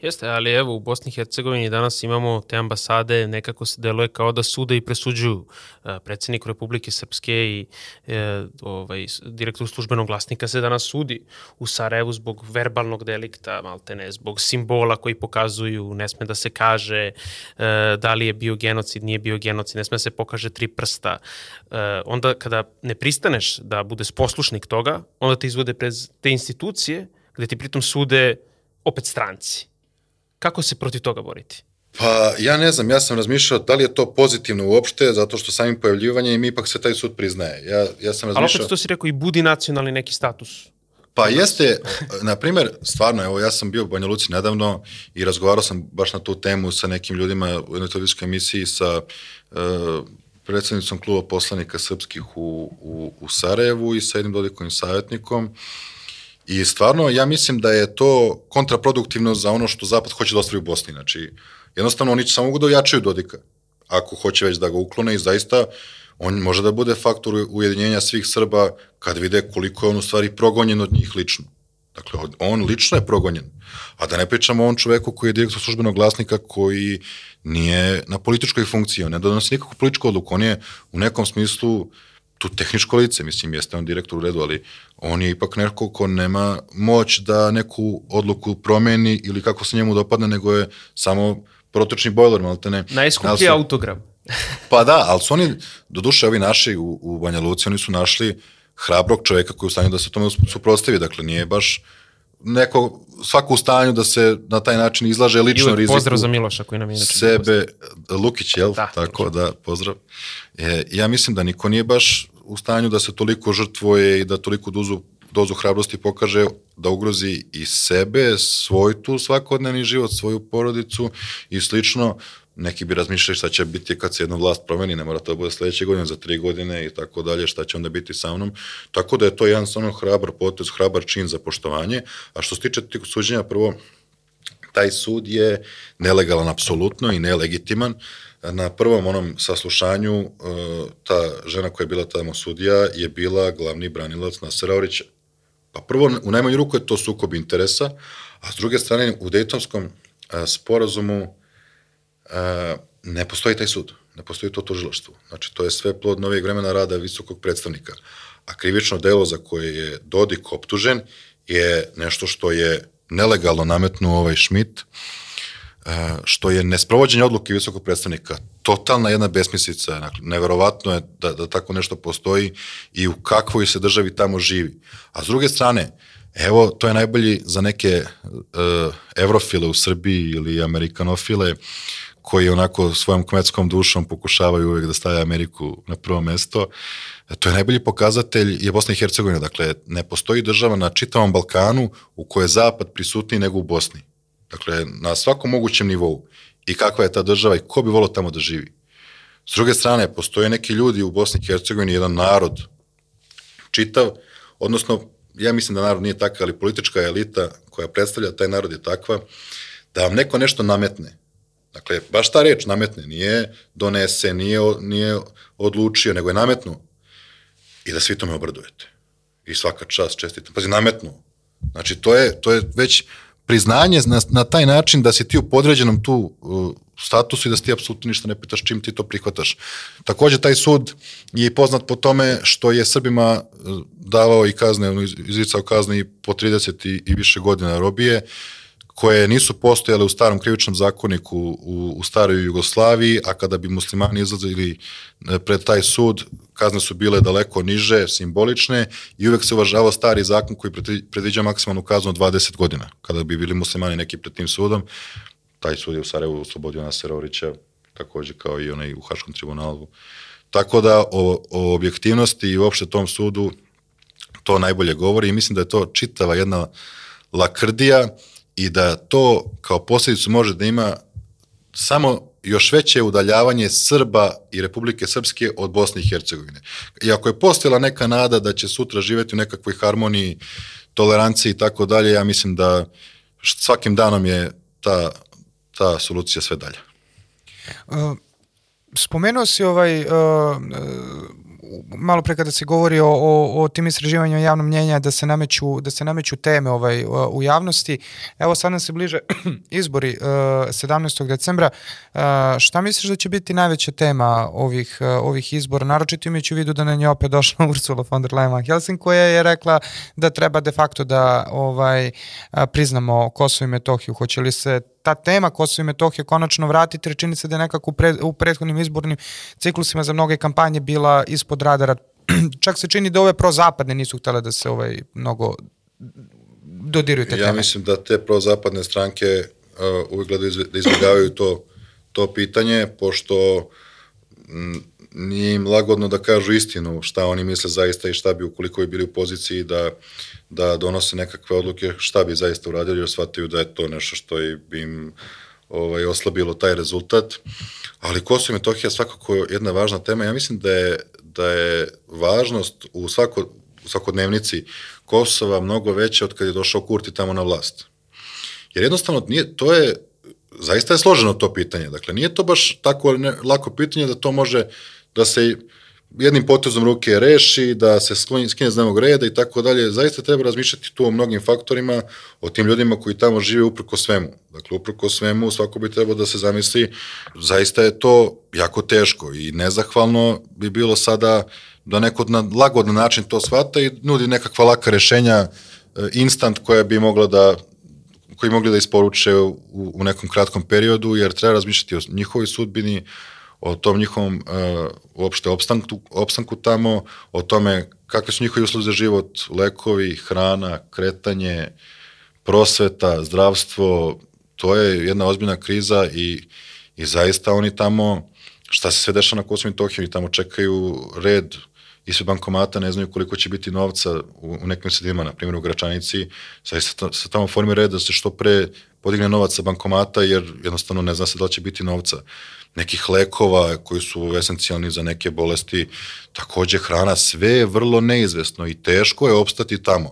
Jeste, ali evo u Bosni i Hercegovini danas imamo te ambasade, nekako se deluje kao da sude i presuđuju. E, predsednik Republike Srpske i e, ovaj, direktor službenog glasnika se danas sudi u Sarajevu zbog verbalnog delikta, maltene, zbog simbola koji pokazuju, ne sme da se kaže e, da li je bio genocid, nije bio genocid, ne sme da se pokaže tri prsta. E, onda kada ne pristaneš da budeš poslušnik toga, onda te izvode prez te institucije gde ti pritom sude opet stranci Kako se protiv toga boriti? Pa ja ne znam, ja sam razmišljao da li je to pozitivno uopšte, zato što samim pojavljivanjem ipak se taj sud priznaje. Ja, ja sam razmišljao... Ali opet to si rekao i budi nacionalni neki status. Pa jeste, na primer, stvarno, evo ja sam bio u Banja Luci nedavno i razgovarao sam baš na tu temu sa nekim ljudima u jednoj televizijskoj emisiji sa uh, predsednicom kluba poslanika srpskih u, u, u Sarajevu i sa jednim dodikovim savjetnikom I stvarno, ja mislim da je to kontraproduktivno za ono što Zapad hoće da ostavi u Bosni. Znači, jednostavno oni će samo mogu da ojačaju Dodika, ako hoće već da ga uklone i zaista on može da bude faktor ujedinjenja svih Srba kad vide koliko je on u stvari progonjen od njih lično. Dakle, on lično je progonjen. A da ne pričamo o on čoveku koji je direktor službenog glasnika koji nije na političkoj funkciji, on ne donosi nikakvu političku odluku, on je u nekom smislu tu tehničko lice, mislim, jeste on direktor u redu, ali on je ipak neko ko nema moć da neku odluku promeni ili kako se njemu dopadne, nego je samo protočni bojler, malo te ne. Najskuplji su, autogram. pa da, ali su oni, do duše ovi naši u, u Banja Luci, oni su našli hrabrog čoveka koji je u stanju da se tome suprostavi, dakle nije baš neko, svako u stanju da se na taj način izlaže lično riziku. Pozdrav za Miloša koji nam je inače. Sebe, Lukić, jel? Da, Tako Lukić. da, pozdrav. E, ja mislim da niko nije baš u stanju da se toliko žrtvoje i da toliko dozu, dozu hrabrosti pokaže da ugrozi i sebe, svoj tu svakodnevni život, svoju porodicu i slično. Neki bi razmišljali šta će biti kad se jedna vlast promeni, ne mora to da bude sledeće godine, za tri godine i tako dalje, šta će onda biti sa mnom. Tako da je to jedan stvarno hrabar potez, hrabar čin za poštovanje. A što se tiče tih suđenja, prvo, taj sud je nelegalan apsolutno i nelegitiman. Na prvom onom saslušanju e, ta žena koja je bila tamo sudija je bila glavni branilac Nasera Orića. Pa prvo, u najmanju ruku je to sukob interesa, a s druge strane u Dejtonskom e, sporazumu ne postoji taj sud, ne postoji to tužilaštvo. Znači, to je sve plod novih vremena rada visokog predstavnika. A krivično delo za koje je Dodik optužen je nešto što je nelegalno nametnuo ovaj Schmidt, e, što je nesprovođenje odluke visokog predstavnika. Totalna jedna besmislica. Dakle, neverovatno je da, da tako nešto postoji i u kakvoj se državi tamo živi. A s druge strane, evo, to je najbolji za neke uh, evrofile u Srbiji ili amerikanofile koji onako svojom kmetskom dušom pokušavaju uvek da stave Ameriku na prvo mesto. To je najbolji pokazatelj je Bosna i Hercegovina. Dakle, ne postoji država na čitavom Balkanu u kojoj je Zapad prisutniji nego u Bosni. Dakle, na svakom mogućem nivou. I kakva je ta država i ko bi volio tamo da živi. S druge strane, postoje neki ljudi u Bosni i Hercegovini, jedan narod čitav, odnosno ja mislim da narod nije takav, ali politička elita koja predstavlja taj narod je takva, da vam neko nešto nametne. Dakle, baš ta reč nametne, nije donese, nije, nije odlučio, nego je nametnuo. I da svi tome obradujete. I svaka čast čestitam. Pazi, nametnuo. Znači, to je, to je već priznanje na, na taj način da si ti u podređenom tu uh, statusu i da si ti apsolutno ništa ne pitaš čim ti to prihvataš. Takođe, taj sud je poznat po tome što je Srbima uh, davao i kazne, izricao kazne i po 30 i, i više godina robije, koje nisu postojale u starom krivičnom zakoniku u, u staroj Jugoslaviji, a kada bi muslimani izlazili e, pred taj sud, kazne su bile daleko niže, simbolične i uvek se uvažavao stari zakon koji predviđa maksimalnu kaznu od 20 godina. Kada bi bili muslimani neki pred tim sudom, taj sud je u Sarajevu oslobodio Nasera Orića, takođe kao i onaj u Haškom tribunalu. Tako da o, o objektivnosti i uopšte tom sudu to najbolje govori i mislim da je to čitava jedna lakrdija i da to kao posljedicu može da ima samo još veće udaljavanje Srba i Republike Srpske od Bosne i Hercegovine. I ako je postojala neka nada da će sutra živeti u nekakvoj harmoniji, toleranciji i tako dalje, ja mislim da svakim danom je ta, ta solucija sve dalje. Uh, spomenuo si ovaj uh, malo pre kada se govori o, o, o tim istraživanjima javnog mnjenja da se nameću, da se nameću teme ovaj, u javnosti. Evo sad nam se bliže izbori uh, 17. decembra. Uh, šta misliš da će biti najveća tema ovih, uh, ovih izbora? Naročito imajući u vidu da na nje opet došla Ursula von der Leyen Helsin koja je rekla da treba de facto da ovaj, priznamo Kosovo i Metohiju. Hoće li se ta tema Kosovo i Metohije konačno vratiti, rečini se da je nekako u, pre, u prethodnim izbornim ciklusima za mnoge kampanje bila ispod radara. Čak se čini da ove prozapadne nisu htjele da se ovaj mnogo dodiruju te ja teme. Ja mislim da te prozapadne stranke uh, uvijek gledaju da izbjegavaju to, to pitanje, pošto m, nije im lagodno da kažu istinu šta oni misle zaista i šta bi ukoliko bi bili u poziciji da, da donose nekakve odluke šta bi zaista uradili jer shvataju da je to nešto što bi im ovaj, oslabilo taj rezultat. Ali Kosovo i Metohija svakako jedna važna tema. Ja mislim da je, da je važnost u, svako, u svakodnevnici Kosova mnogo veća od kad je došao Kurti tamo na vlast. Jer jednostavno nije, to je zaista je složeno to pitanje. Dakle, nije to baš tako ne, lako pitanje da to može da se jednim potezom ruke reši, da se skine z dnevnog reda i tako dalje. Zaista treba razmišljati tu o mnogim faktorima, o tim ljudima koji tamo žive uprko svemu. Dakle, uprko svemu svako bi trebao da se zamisli, zaista je to jako teško i nezahvalno bi bilo sada da neko na lagodan način to shvata i nudi nekakva laka rešenja e, instant koja bi mogla da koji mogli da isporuče u, u nekom kratkom periodu, jer treba razmišljati o njihovoj sudbini, o tom njihovom uh, uopšte opstanku, opstanku tamo, o tome kakve su njihovi uslovi za život, lekovi, hrana, kretanje, prosveta, zdravstvo, to je jedna ozbiljna kriza i, i zaista oni tamo, šta se sve dešava na Kosovo i Tohiju, tamo čekaju red ispred bankomata, ne znaju koliko će biti novca u, u nekim sredima, na primjer u Gračanici, zaista se tamo formi red da se što pre podigne novac sa bankomata, jer jednostavno ne zna se da li će biti novca nekih lekova koji su esencijalni za neke bolesti, takođe hrana, sve je vrlo neizvesno i teško je opstati tamo.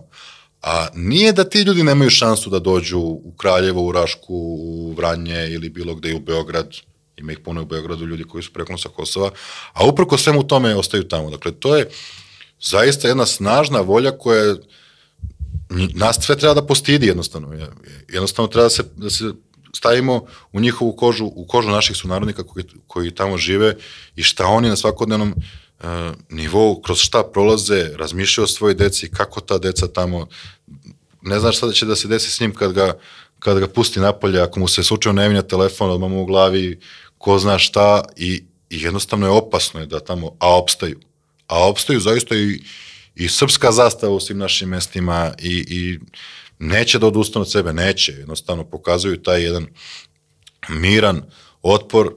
A nije da ti ljudi nemaju šansu da dođu u Kraljevo, u Rašku, u Vranje ili bilo gde u Beograd, ima ih puno u Beogradu ljudi koji su preklon sa Kosova, a uprko svemu tome ostaju tamo. Dakle, to je zaista jedna snažna volja koja nas sve treba da postidi jednostavno. Jednostavno treba da se, da se stavimo u njihovu kožu, u kožu naših sunarodnika koji, koji tamo žive i šta oni na svakodnevnom uh, nivou, kroz šta prolaze, razmišljaju o svojoj deci, kako ta deca tamo, ne znaš šta će da se desi s njim kad ga, kad ga pusti napolje, ako mu se slučajno ne vinja telefon, odmah mu u glavi, ko zna šta i, i jednostavno je opasno je da tamo, a opstaju. A opstaju zaista i, i srpska zastava u svim našim mestima i, i neće da odustanu od sebe, neće, jednostavno pokazuju taj jedan miran otpor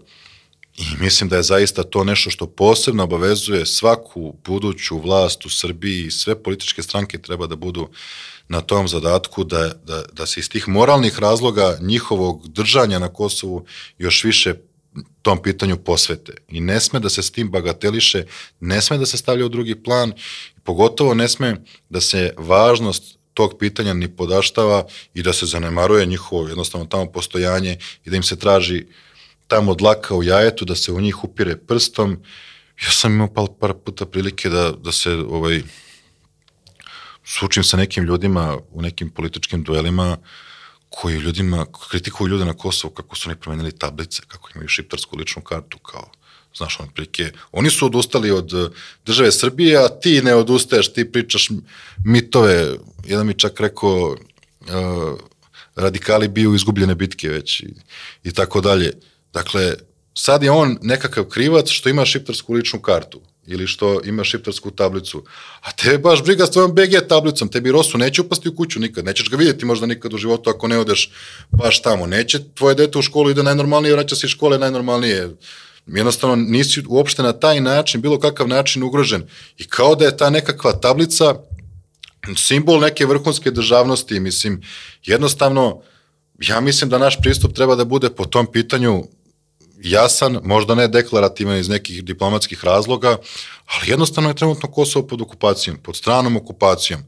i mislim da je zaista to nešto što posebno obavezuje svaku buduću vlast u Srbiji i sve političke stranke treba da budu na tom zadatku da, da, da se iz tih moralnih razloga njihovog držanja na Kosovu još više tom pitanju posvete. I ne sme da se s tim bagateliše, ne sme da se stavlja u drugi plan, pogotovo ne sme da se važnost tog pitanja ni podaštava i da se zanemaruje njihovo jednostavno tamo postojanje i da im se traži tamo dlaka u jajetu, da se u njih upire prstom. Ja sam imao par, par puta prilike da, da se ovaj, sučim sa nekim ljudima u nekim političkim duelima koji ljudima, kritikuju ljude na Kosovu kako su oni promenili tablice, kako imaju šiptarsku ličnu kartu, kao znaš, on prike, oni su odustali od eh, države Srbije, a ti ne odustaješ, ti pričaš mitove, jedan mi čak rekao, uh, radikali biju izgubljene bitke već i, i tako dalje. Dakle, sad je on nekakav krivac što ima šiptarsku ličnu kartu ili što ima šiptarsku tablicu. A te baš briga s tvojom BG tablicom, tebi Rosu neće upasti u kuću nikad, nećeš ga vidjeti možda nikad u životu ako ne odeš baš tamo. Neće tvoje dete u školu ide najnormalnije, vraća se iz škole najnormalnije. Jednostavno nisi uopšte na taj način, bilo kakav način ugrožen. I kao da je ta nekakva tablica simbol neke vrhunske državnosti, mislim, jednostavno, ja mislim da naš pristup treba da bude po tom pitanju jasan, možda ne deklarativan iz nekih diplomatskih razloga, ali jednostavno je trenutno Kosovo pod okupacijom, pod stranom okupacijom.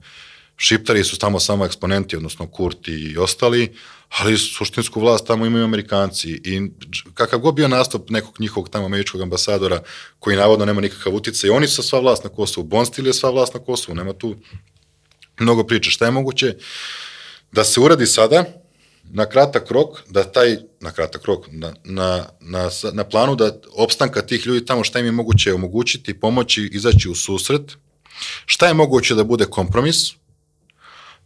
Šiptari su tamo samo eksponenti, odnosno Kurti i ostali, ali suštinsku vlast tamo imaju Amerikanci i kakav god bio nastup nekog njihovog tamo američkog ambasadora koji navodno nema nikakav uticaj, oni su sva vlast na Kosovu, Bonstil je sva vlast na Kosovu, nema tu mnogo priče. Šta je moguće da se uradi sada, na kratak rok, da taj, na kratak rok, na, na, na, na planu da opstanka tih ljudi tamo šta im je moguće omogućiti, pomoći, izaći u susret, šta je moguće da bude kompromis,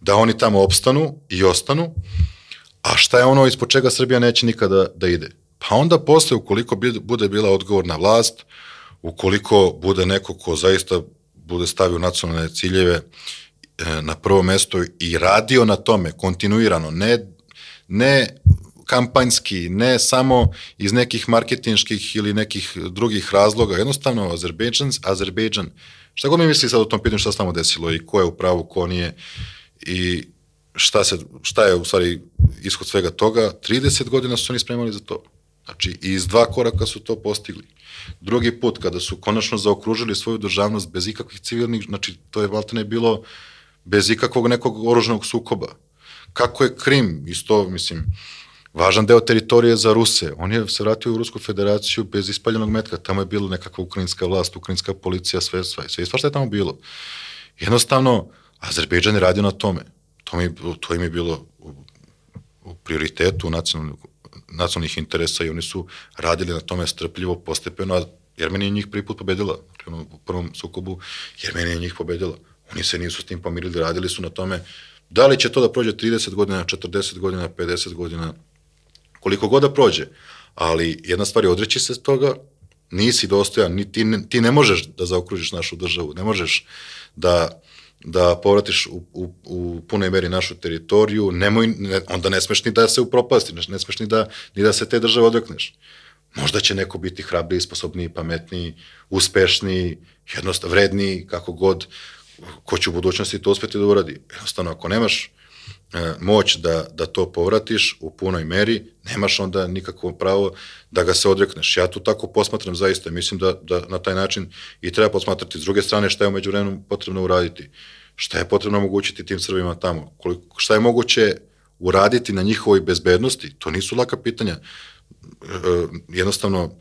da oni tamo opstanu i ostanu, a šta je ono ispod čega Srbija neće nikada da ide. Pa onda posle, ukoliko bude bila odgovorna vlast, ukoliko bude neko ko zaista bude stavio nacionalne ciljeve e, na prvo mesto i radio na tome kontinuirano, ne ne kampanjski, ne samo iz nekih marketinških ili nekih drugih razloga, jednostavno Azerbejdžan, Azerbejdžan, šta god mi misli sad o tom pitanju šta se tamo desilo i ko je u pravu, ko nije i šta, se, šta je u stvari ishod svega toga, 30 godina su oni spremali za to. Znači, iz dva koraka su to postigli. Drugi put, kada su konačno zaokružili svoju državnost bez ikakvih civilnih, znači, to je valtene bilo bez ikakvog nekog oružnog sukoba kako je Krim, isto, mislim, važan deo teritorije za Ruse. On je se vratio u Rusku federaciju bez ispaljenog metka. Tamo je bilo nekakva ukrajinska vlast, ukrajinska policija, sve, sve, sve, sve što je tamo bilo. Jednostavno, Azerbejdžan je radio na tome. To, mi, to im je bilo u, u prioritetu nacionalnih, nacionalnih interesa i oni su radili na tome strpljivo, postepeno, a Jermenija je njih prvi put pobedila. Dakle, u prvom sukobu Jermenija je njih pobedila. Oni se nisu s tim pomirili, radili su na tome Da li će to da prođe 30 godina, 40 godina, 50 godina, koliko god da prođe, ali jedna stvar je odreći se toga, nisi dostojan, ni, ti, ne, ti ne možeš da zaokružiš našu državu, ne možeš da, da povratiš u, u, u punoj meri našu teritoriju, nemoj, ne, onda ne smeš ni da se upropasti, ne, ne smeš ni da, ni da se te države odrekneš. Možda će neko biti hrabriji, sposobniji, pametniji, uspešniji, jednostavno vredniji, kako god, ko će u budućnosti to uspeti da uradi. Jednostavno, ako nemaš moć da, da to povratiš u punoj meri, nemaš onda nikakvo pravo da ga se odrekneš. Ja tu tako posmatram zaista, mislim da, da na taj način i treba posmatrati. S druge strane, šta je umeđu vremenu potrebno uraditi? Šta je potrebno omogućiti tim Srbima tamo? Koliko, šta je moguće uraditi na njihovoj bezbednosti? To nisu laka pitanja. E, e jednostavno,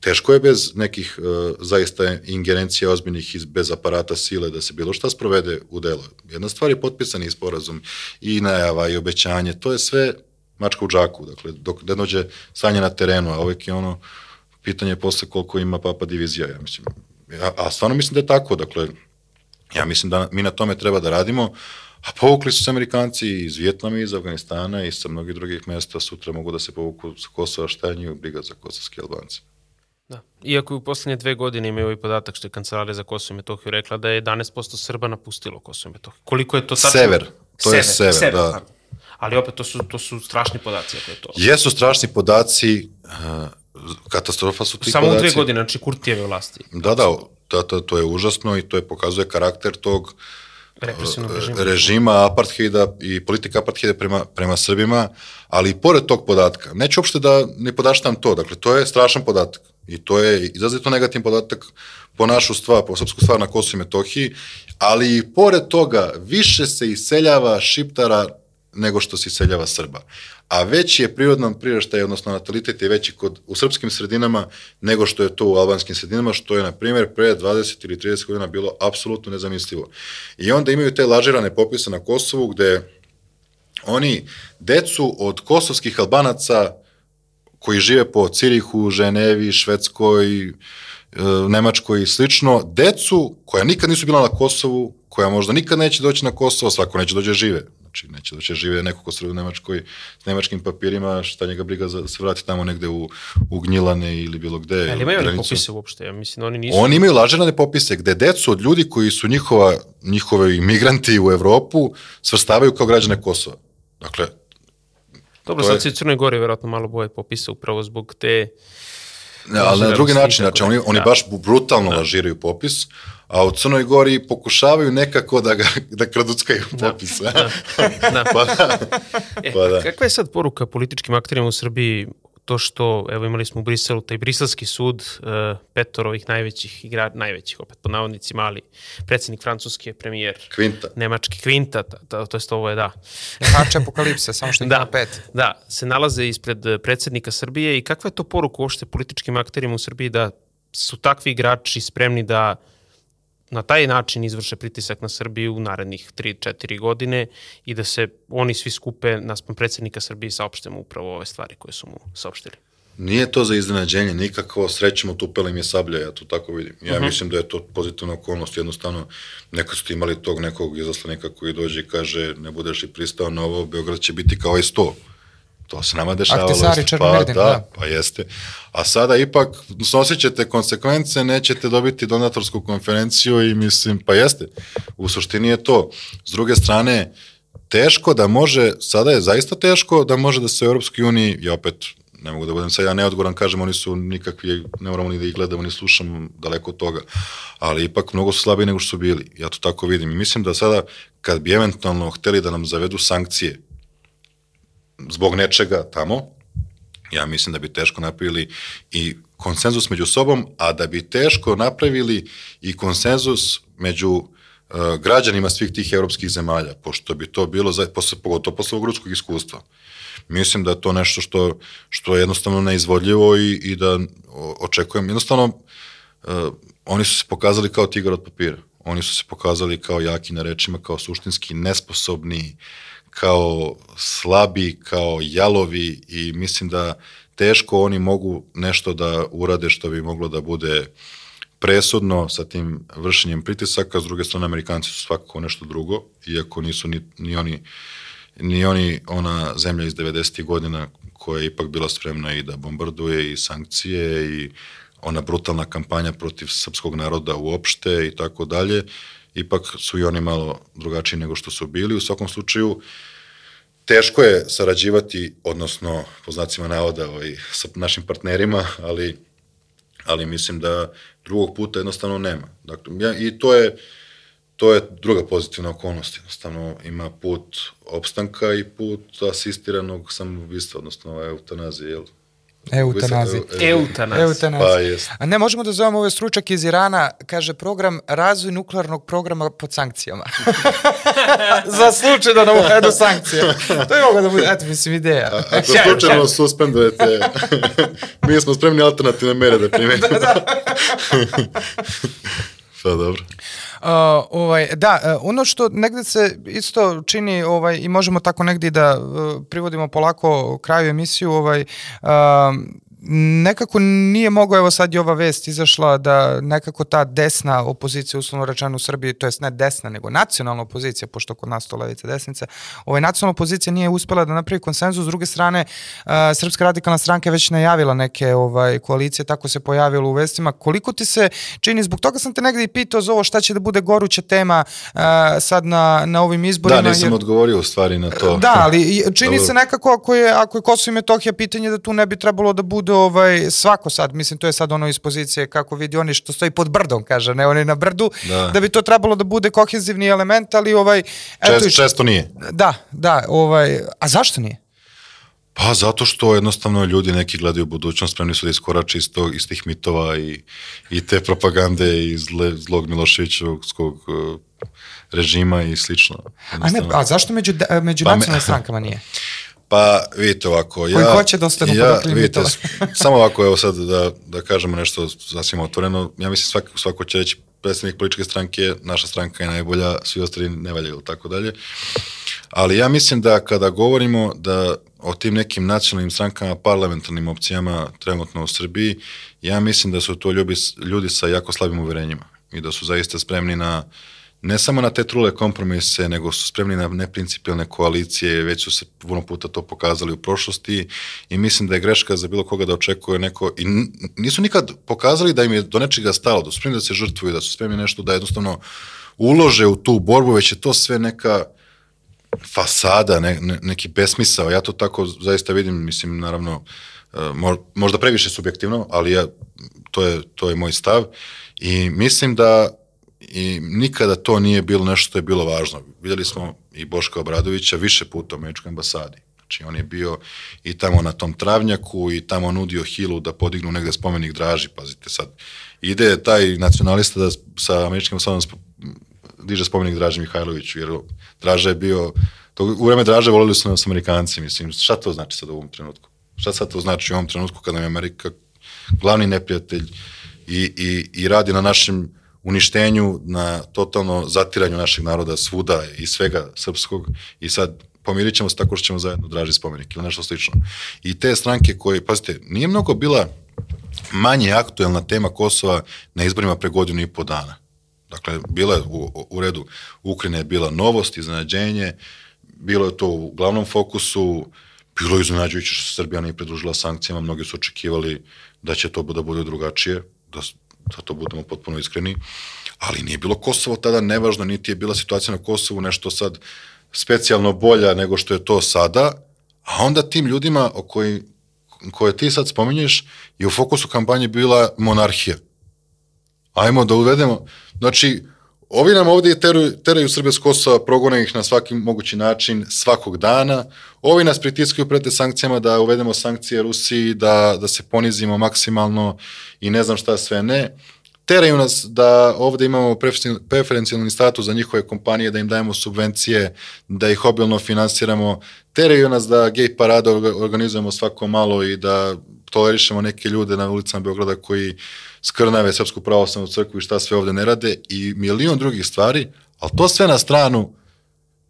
teško je bez nekih uh, zaista ingerencija ozbiljnih iz, bez aparata sile da se bilo šta sprovede u delo. Jedna stvar je potpisani sporazum i najava i obećanje, to je sve mačka u džaku, dakle, dok ne dođe stanje na terenu, a uvek je ono pitanje posle koliko ima papa divizija, ja mislim. Ja, a stvarno mislim da je tako, dakle, ja mislim da mi na tome treba da radimo, a povukli su se Amerikanci iz Vjetnama, iz Afganistana i sa mnogih drugih mesta, sutra mogu da se povuku sa Kosova, šta je njih briga za kosovske Albance. Da. Iako u poslednje dve godine imaju ovaj podatak što je Kancelarija za Kosovo i Metohiju rekla da je 11% Srba napustilo Kosovo i Metohiju. Koliko je to tačno? Sever. To sever, je sever, sever da. Pardon. Ali opet to su, to su strašni podaci ako je to. Jesu strašni podaci, uh, katastrofa su ti Samo podaci. Samo u dve godine, znači Kurtijeve vlasti. Da, da, da, to, to je užasno i to je pokazuje karakter tog Represivnog režima. režima apartheida i politika apartheida prema, prema Srbima, ali i pored tog podatka, neću uopšte da ne podaštam to, dakle, to je strašan podatak i to je izrazito negativan podatak po našu stvar, po srpsku stvar na Kosovo i Metohiji, ali i pored toga više se iseljava šiptara nego što se iseljava Srba. A veći je prirodnom priraštaj, odnosno natalitet je veći kod, u srpskim sredinama nego što je to u albanskim sredinama, što je, na primjer, pre 20 ili 30 godina bilo apsolutno nezamislivo. I onda imaju te lažirane popise na Kosovu gde oni decu od kosovskih albanaca koji žive po Cirihu, Ženevi, Švedskoj, e, Nemačkoj i slično, decu koja nikad nisu bila na Kosovu, koja možda nikad neće doći na Kosovo, svako neće dođe da žive. Znači, neće doći da žive neko ko srbi u Nemačkoj s nemačkim papirima, šta njega briga za, se vrati tamo negde u, u Gnjilane ili bilo gde. Ali imaju oni popise uopšte, ja mislim, oni nisu... Oni imaju lažirane popise gde decu od ljudi koji su njihova, njihove imigranti u Evropu svrstavaju kao građane Kosova. Dakle, Dobro, sad je- se u Crnoj Gori verovatno malo boje popisa upravo zbog te... Ne, ali na drugi način, znači oni, da. oni Da. baš brutalno lažiraju popis, a u Crnoj Gori pokušavaju nekako da ga da kraduckaju popis. Da. Da. pa da. E, Pa da. Kakva je sad poruka političkim akterima u Srbiji to što, evo imali smo u Briselu taj briselski sud, uh, petor ovih najvećih igra, najvećih opet pod navodnicima, ali predsjednik francuski je premijer, Kvinta. nemački kvinta, ta, ta, to jest ovo je da, Hače apokalipse, samo što ih ima da, pet. da, se nalaze ispred eh, predsjednika Srbije i kakva je to poruka uopšte političkim akterima u Srbiji da su takvi igrači spremni da na taj način izvrše pritisak na Srbiju u narednih 3-4 godine i da se oni svi skupe naspram predsjednika Srbije i saopšte mu upravo ove stvari koje su mu saopštili. Nije to za iznenađenje, nikako srećemo tupela im je sablja, ja to tako vidim. Ja Mhm. mislim da je to pozitivna okolnost, jednostavno nekad ste imali tog nekog izaslanika koji dođe i kaže ne budeš li pristao na ovo, Beograd će biti kao i sto. To se nama dešavalo. Černomerdin, pa, da, da. pa jeste. A sada ipak snosit ćete konsekvence, nećete dobiti donatorsku konferenciju i mislim, pa jeste. U suštini je to. S druge strane, teško da može, sada je zaista teško da može da se u Europskoj uniji, ja opet ne mogu da budem sad ja neodgovoran, kažem, oni su nikakvi, ne moramo ni da ih gledamo, ni slušamo daleko od toga, ali ipak mnogo su slabiji nego što su bili. Ja to tako vidim. I mislim da sada, kad bi eventualno hteli da nam zavedu sankcije zbog nečega tamo, ja mislim da bi teško napravili i konsenzus među sobom, a da bi teško napravili i konsenzus među uh, građanima svih tih evropskih zemalja, pošto bi to bilo, za, posle, pogotovo posle ovog iskustva. Mislim da je to nešto što, što je jednostavno neizvodljivo i, i da očekujem. Jednostavno, uh, oni su se pokazali kao tigar od papira. Oni su se pokazali kao jaki na rečima, kao suštinski nesposobni, kao slabi, kao jalovi i mislim da teško oni mogu nešto da urade što bi moglo da bude presudno sa tim vršenjem pritisaka, s druge strane Amerikanci su svakako nešto drugo, iako nisu ni, ni oni ni oni ona zemlja iz 90. godina koja je ipak bila spremna i da bombarduje i sankcije i ona brutalna kampanja protiv srpskog naroda uopšte i tako dalje, ipak su i oni malo drugačiji nego što su bili. U svakom slučaju, teško je sarađivati, odnosno, po znacima navoda, ovaj, sa našim partnerima, ali, ali mislim da drugog puta jednostavno nema. Dakle, ja, I to je, to je druga pozitivna okolnost. Jednostavno ima put opstanka i put asistiranog samoubistva, odnosno eutanazije, jel? Eutanazija. Eu- eu- Eutanazija. Eutanazija. Pa jest. A ne, možemo da zovemo ovaj stručak iz Irana, kaže program razvoj nuklearnog programa pod sankcijama. Za slučaj da nam uvedu sankcije. To je moglo da bude, eto, mislim, ideja. Ako Sjajno, slučajno suspendujete, mi smo spremni alternativne mere da primenimo. Pa dobro. Uh, ovaj, da, uh, ono što negde se isto čini ovaj, i možemo tako negde da uh, privodimo polako kraju emisiju, ovaj, um, nekako nije mogo, evo sad je ova vest izašla da nekako ta desna opozicija, uslovno rečeno u Srbiji, to jest ne desna, nego nacionalna opozicija, pošto kod nas to levica desnica, ovaj, nacionalna opozicija nije uspela da napravi konsenzus, s druge strane, uh, Srpska radikalna stranka je već najavila neke ovaj, koalicije, tako se pojavilo u vestima. Koliko ti se čini, zbog toga sam te negde i pitao za ovo šta će da bude goruća tema uh, sad na, na ovim izborima. Da, nisam jer- odgovorio u stvari na to. Da, ali čini se nekako ako je, ako je Kosovo i Metohija pitanje da tu ne bi trebalo da bude ovaj, svako sad, mislim, to je sad ono iz pozicije kako vidi oni što stoji pod brdom, kaže, ne oni na brdu, Da. da, bi to trebalo da bude kohezivni element, ali ovaj... Čest, i- često nije. Da, da, ovaj, a zašto nije? Pa zato što jednostavno ljudi neki gledaju budućnost, spremni su da iskorače iz, tog, iz tih mitova i, i te propagande i zle, zlog Miloševićevskog uh, režima i slično. A, ne, a zašto među, među Pa me- strankama nije? Pa vidite ovako, ja... Koji hoće da ostanu ja, vidite, samo ovako, evo sad da, da kažemo nešto sasvim otvoreno, ja mislim svako, svako će reći predstavnik političke stranke, naša stranka je najbolja, svi ostali ne valjaju ili tako dalje. Ali ja mislim da kada govorimo da o tim nekim nacionalnim strankama, parlamentarnim opcijama trenutno u Srbiji, ja mislim da su to ljudi, ljudi sa jako slabim uverenjima i da su zaista spremni na ne samo na te trule kompromise, nego su spremni na neprincipijalne koalicije, već su se puno puta to pokazali u prošlosti i mislim da je greška za bilo koga da očekuje neko, i nisu nikad pokazali da im je do nečega stalo, da su spremni da se žrtvuju, da su spremni nešto da jednostavno ulože u tu borbu, već je to sve neka fasada, ne, ne, neki besmisao. Ja to tako zaista vidim, mislim, naravno, e, mo- možda previše subjektivno, ali ja, to, je, to je moj stav i mislim da i nikada to nije bilo nešto što je bilo važno. Vidjeli smo i Boška Obradovića više puta u američkoj ambasadi. Znači, on je bio i tamo na tom travnjaku i tamo nudio Hilu da podignu negde spomenik Draži, pazite sad. Ide taj nacionalista da sa američkim ambasadom diže spomenik Draži Mihajloviću, jer Draža je bio, to, u vreme Draže volili su nas Amerikanci, mislim, šta to znači sad u ovom trenutku? Šta sad to znači u ovom trenutku kada nam je Amerika glavni neprijatelj i, i, i radi na našem uništenju, na totalno zatiranju našeg naroda svuda i svega srpskog i sad pomirit ćemo se tako što ćemo zajedno draži spomenik ili nešto slično. I te stranke koje, pazite, nije mnogo bila manje aktuelna tema Kosova na izborima pre godinu i po dana. Dakle, bila je u, u redu, Ukrajina je bila novost, iznenađenje, bilo je to u glavnom fokusu, bilo je iznenađujuće što se Srbija nije pridružila sankcijama, mnogi su očekivali da će to da bude drugačije, da, da to budemo potpuno iskreni, ali nije bilo Kosovo tada nevažno, niti je bila situacija na Kosovu nešto sad specijalno bolja nego što je to sada, a onda tim ljudima o koji, koje ti sad spominješ je u fokusu kampanje bila monarhija. Ajmo da uvedemo, znači, ovi nam ovdje teraju, teraju Srbe s Kosova, progone ih na svaki mogući način svakog dana, ovi nas pritiskaju pred te sankcijama da uvedemo sankcije Rusiji, da, da se ponizimo maksimalno i ne znam šta sve ne, teraju nas da ovde imamo preferenci- preferencijalni status za njihove kompanije, da im dajemo subvencije, da ih obilno finansiramo, teraju nas da gej parade orga- organizujemo svako malo i da tolerišemo neke ljude na ulicama Beograda koji skrnave Srpsku pravoslavnu crkvu i šta sve ovde ne rade i milion drugih stvari, ali to sve na stranu,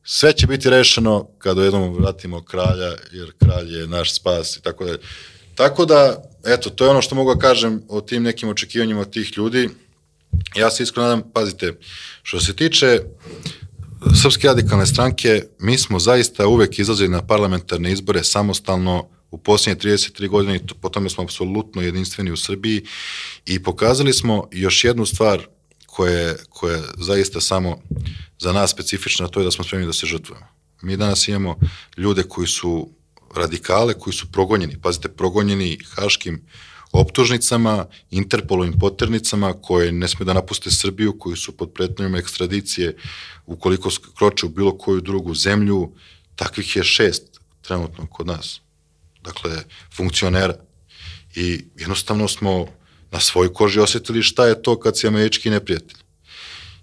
sve će biti rešeno kada jednom vratimo kralja, jer kralj je naš spas i tako dalje. Tako da, eto, to je ono što mogu da kažem o tim nekim očekivanjima od tih ljudi. Ja se iskreno nadam, pazite, što se tiče Srpske radikalne stranke, mi smo zaista uvek izlazili na parlamentarne izbore samostalno u posljednje 33 godine po tome smo apsolutno jedinstveni u Srbiji i pokazali smo još jednu stvar koja je, koja je zaista samo za nas specifična, to je da smo spremni da se žrtvujemo. Mi danas imamo ljude koji su radikale, koji su progonjeni, pazite, progonjeni haškim optužnicama, Interpolovim poternicama koje ne sme da napuste Srbiju, koji su pod pretnjom ekstradicije ukoliko kroče u bilo koju drugu zemlju, takvih je šest trenutno kod nas. Dakle, funkcionera. I jednostavno smo na svojoj koži osjetili šta je to kad si američki neprijatelj.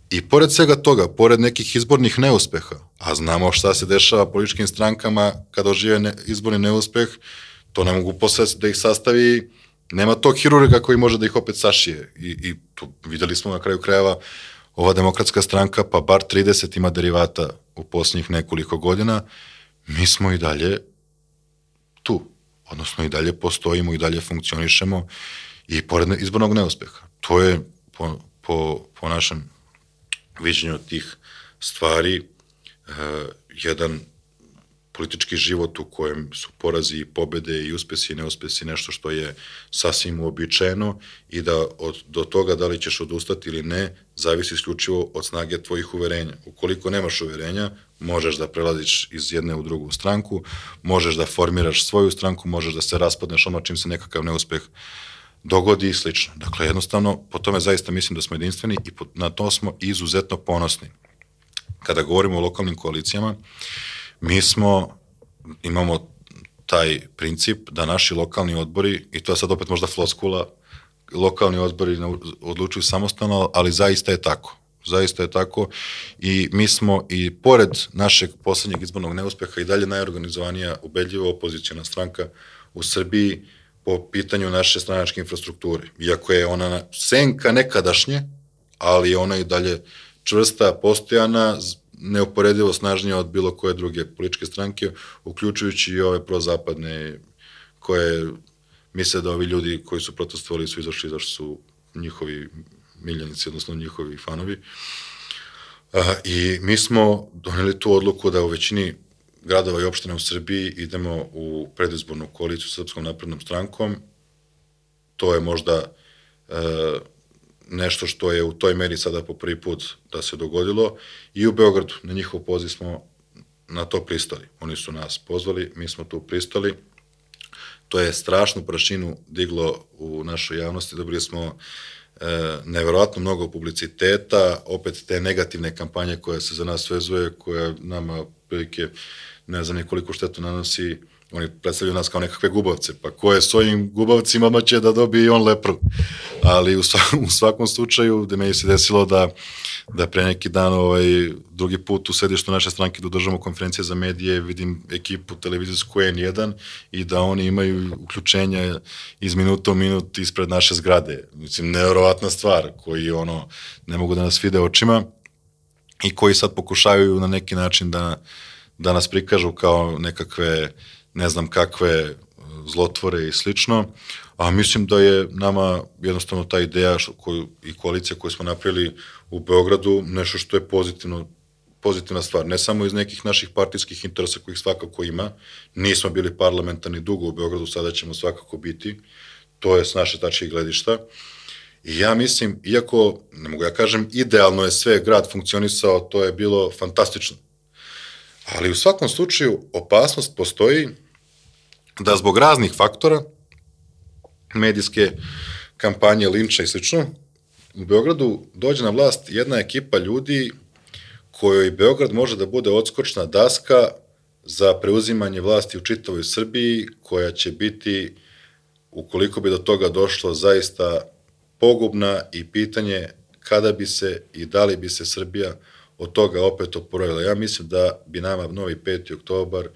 I pored svega toga, pored nekih izbornih neuspeha, a znamo šta se dešava političkim strankama kada ožive ne, izborni neuspeh, to ne mogu posle da ih sastavi, nema tog hirurga koji može da ih opet sašije. I, i tu videli smo na kraju krajeva ova demokratska stranka, pa bar 30 ima derivata u posljednjih nekoliko godina, mi smo i dalje. Odnosno i dalje postojimo i dalje funkcionišemo i pored izbornog neuspeha. To je po, po, po našem viđenju tih stvari e, jedan politički život u kojem su porazi i pobede i uspesi i neuspesi nešto što je sasvim uobičajeno i da od, do toga da li ćeš odustati ili ne, zavisi isključivo od snage tvojih uverenja. Ukoliko nemaš uverenja, možeš da prelaziš iz jedne u drugu stranku, možeš da formiraš svoju stranku, možeš da se raspadneš ono čim se nekakav neuspeh dogodi i slično. Dakle, jednostavno, po tome zaista mislim da smo jedinstveni i na to smo izuzetno ponosni. Kada govorimo o lokalnim koalicijama, mi smo, imamo taj princip da naši lokalni odbori, i to je sad opet možda floskula, lokalni odbori odlučuju samostalno, ali zaista je tako. Zaista je tako i mi smo i pored našeg poslednjeg izbornog neuspeha i dalje najorganizovanija ubedljiva opozicijona stranka u Srbiji po pitanju naše stranačke infrastrukture. Iako je ona senka nekadašnje, ali ona i dalje čvrsta, postojana, neuporedivo snažnija od bilo koje druge političke stranke, uključujući i ove prozapadne koje misle da ovi ljudi koji su protestovali su izašli zašto su njihovi miljenici, odnosno njihovi fanovi. I mi smo doneli tu odluku da u većini gradova i opština u Srbiji idemo u predizbornu koaliciju sa Srpskom naprednom strankom. To je možda e, nešto što je u toj meri sada po prvi put da se dogodilo i u Beogradu na njihov poziv smo na to pristali. Oni su nas pozvali, mi smo tu pristali. To je strašnu prašinu diglo u našoj javnosti, dobili smo e, neverovatno mnogo publiciteta, opet te negativne kampanje koje se za nas vezuje, koja nama prilike ne znam koliko štetu nanosi Oni predstavljaju nas kao nekakve gubavce, pa ko je s ovim gubavcima ma će da dobije i on lepru. Ali u svakom, u svakom slučaju, gde meni se desilo da, da pre neki dan ovaj, drugi put u sedištu naše stranke da održamo konferencije za medije, vidim ekipu televizijsku N1 i da oni imaju uključenja iz minuta u minut ispred naše zgrade. Mislim, nevjerovatna stvar koji ono, ne mogu da nas vide očima i koji sad pokušavaju na neki način da, da nas prikažu kao nekakve uh, ne znam kakve e, zlotvore i slično, a mislim da je nama jednostavno ta ideja koju, i koalicija koju smo napravili u Beogradu nešto što je pozitivno pozitivna stvar, ne samo iz nekih naših partijskih interesa kojih svakako ima, nismo bili parlamentarni dugo u Beogradu, sada ćemo svakako biti, to je s naše tačke gledišta, I ja mislim, iako, ne mogu ja kažem, idealno je sve grad funkcionisao, to je bilo fantastično. Ali u svakom slučaju opasnost postoji da zbog raznih faktora, medijske kampanje, linča i slično, u Beogradu dođe na vlast jedna ekipa ljudi kojoj Beograd može da bude odskočna daska za preuzimanje vlasti u čitavoj Srbiji, koja će biti, ukoliko bi do toga došlo, zaista pogubna i pitanje kada bi se i da li bi se Srbija od toga opet oporavila. Ja mislim da bi nama novi 5. oktobar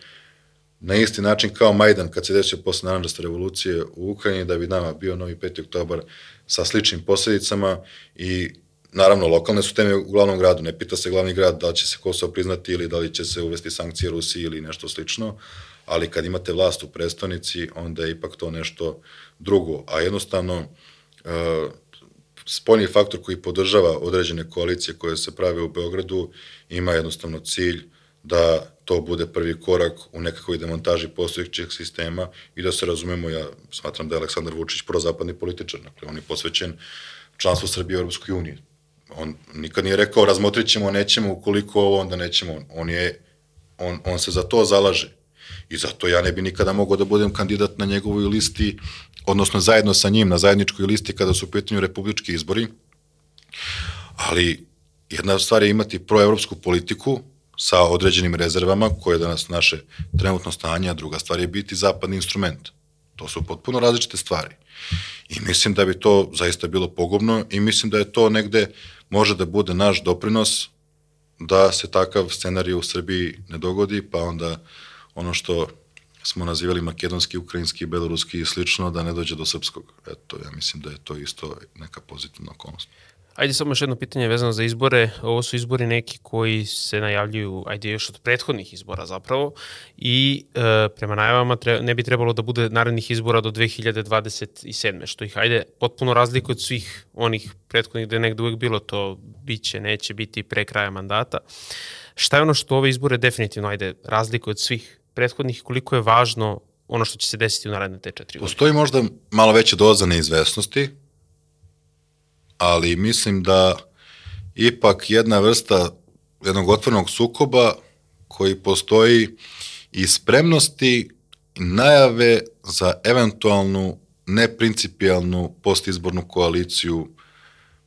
na isti način kao Majdan kad se desio posle naranđaste revolucije u Ukrajini, da bi nama bio novi 5. oktobar sa sličnim posledicama i naravno lokalne su teme u glavnom gradu, ne pita se glavni grad da će se Kosovo priznati ili da li će se uvesti sankcije Rusiji ili nešto slično, ali kad imate vlast u predstavnici, onda je ipak to nešto drugo, a jednostavno uh, spoljni faktor koji podržava određene koalicije koje se prave u Beogradu ima jednostavno cilj da to bude prvi korak u nekakvoj demontaži postojećeg sistema i da se razumemo, ja smatram da je Aleksandar Vučić prozapadni političar, dakle on je posvećen članstvu Srbije u Europskoj uniji. On nikad nije rekao razmotrit ćemo, nećemo, ukoliko ovo, onda nećemo. On, je, on, on se za to zalaže. I zato ja ne bi nikada mogao da budem kandidat na njegovoj listi, odnosno zajedno sa njim na zajedničkoj listi kada su u pitanju republički izbori. Ali jedna stvar je imati proevropsku politiku, sa određenim rezervama koje je danas naše trenutno stanje, a druga stvar je biti zapadni instrument. To su potpuno različite stvari. I mislim da bi to zaista bilo pogubno i mislim da je to negde može da bude naš doprinos da se takav scenarij u Srbiji ne dogodi, pa onda ono što smo nazivali makedonski, ukrajinski, beloruski i slično, da ne dođe do srpskog. Eto, ja mislim da je to isto neka pozitivna okolnost. Ajde samo još jedno pitanje vezano za izbore. Ovo su izbori neki koji se najavljuju, ajde još od prethodnih izbora zapravo i e, prema najavama tre, ne bi trebalo da bude narednih izbora do 2027. Što ih, ajde, potpuno razlikuje od svih onih prethodnih gde negde uvek bilo to biće, neće biti pre kraja mandata. Šta je ono što ove izbore definitivno, ajde, razlikuje od svih prethodnih koliko je važno ono što će se desiti u naredne te četiri godine? Postoji možda malo veća doza neizvesnosti, ali mislim da ipak jedna vrsta jednog otvornog sukoba koji postoji i spremnosti najave za eventualnu neprincipijalnu postizbornu koaliciju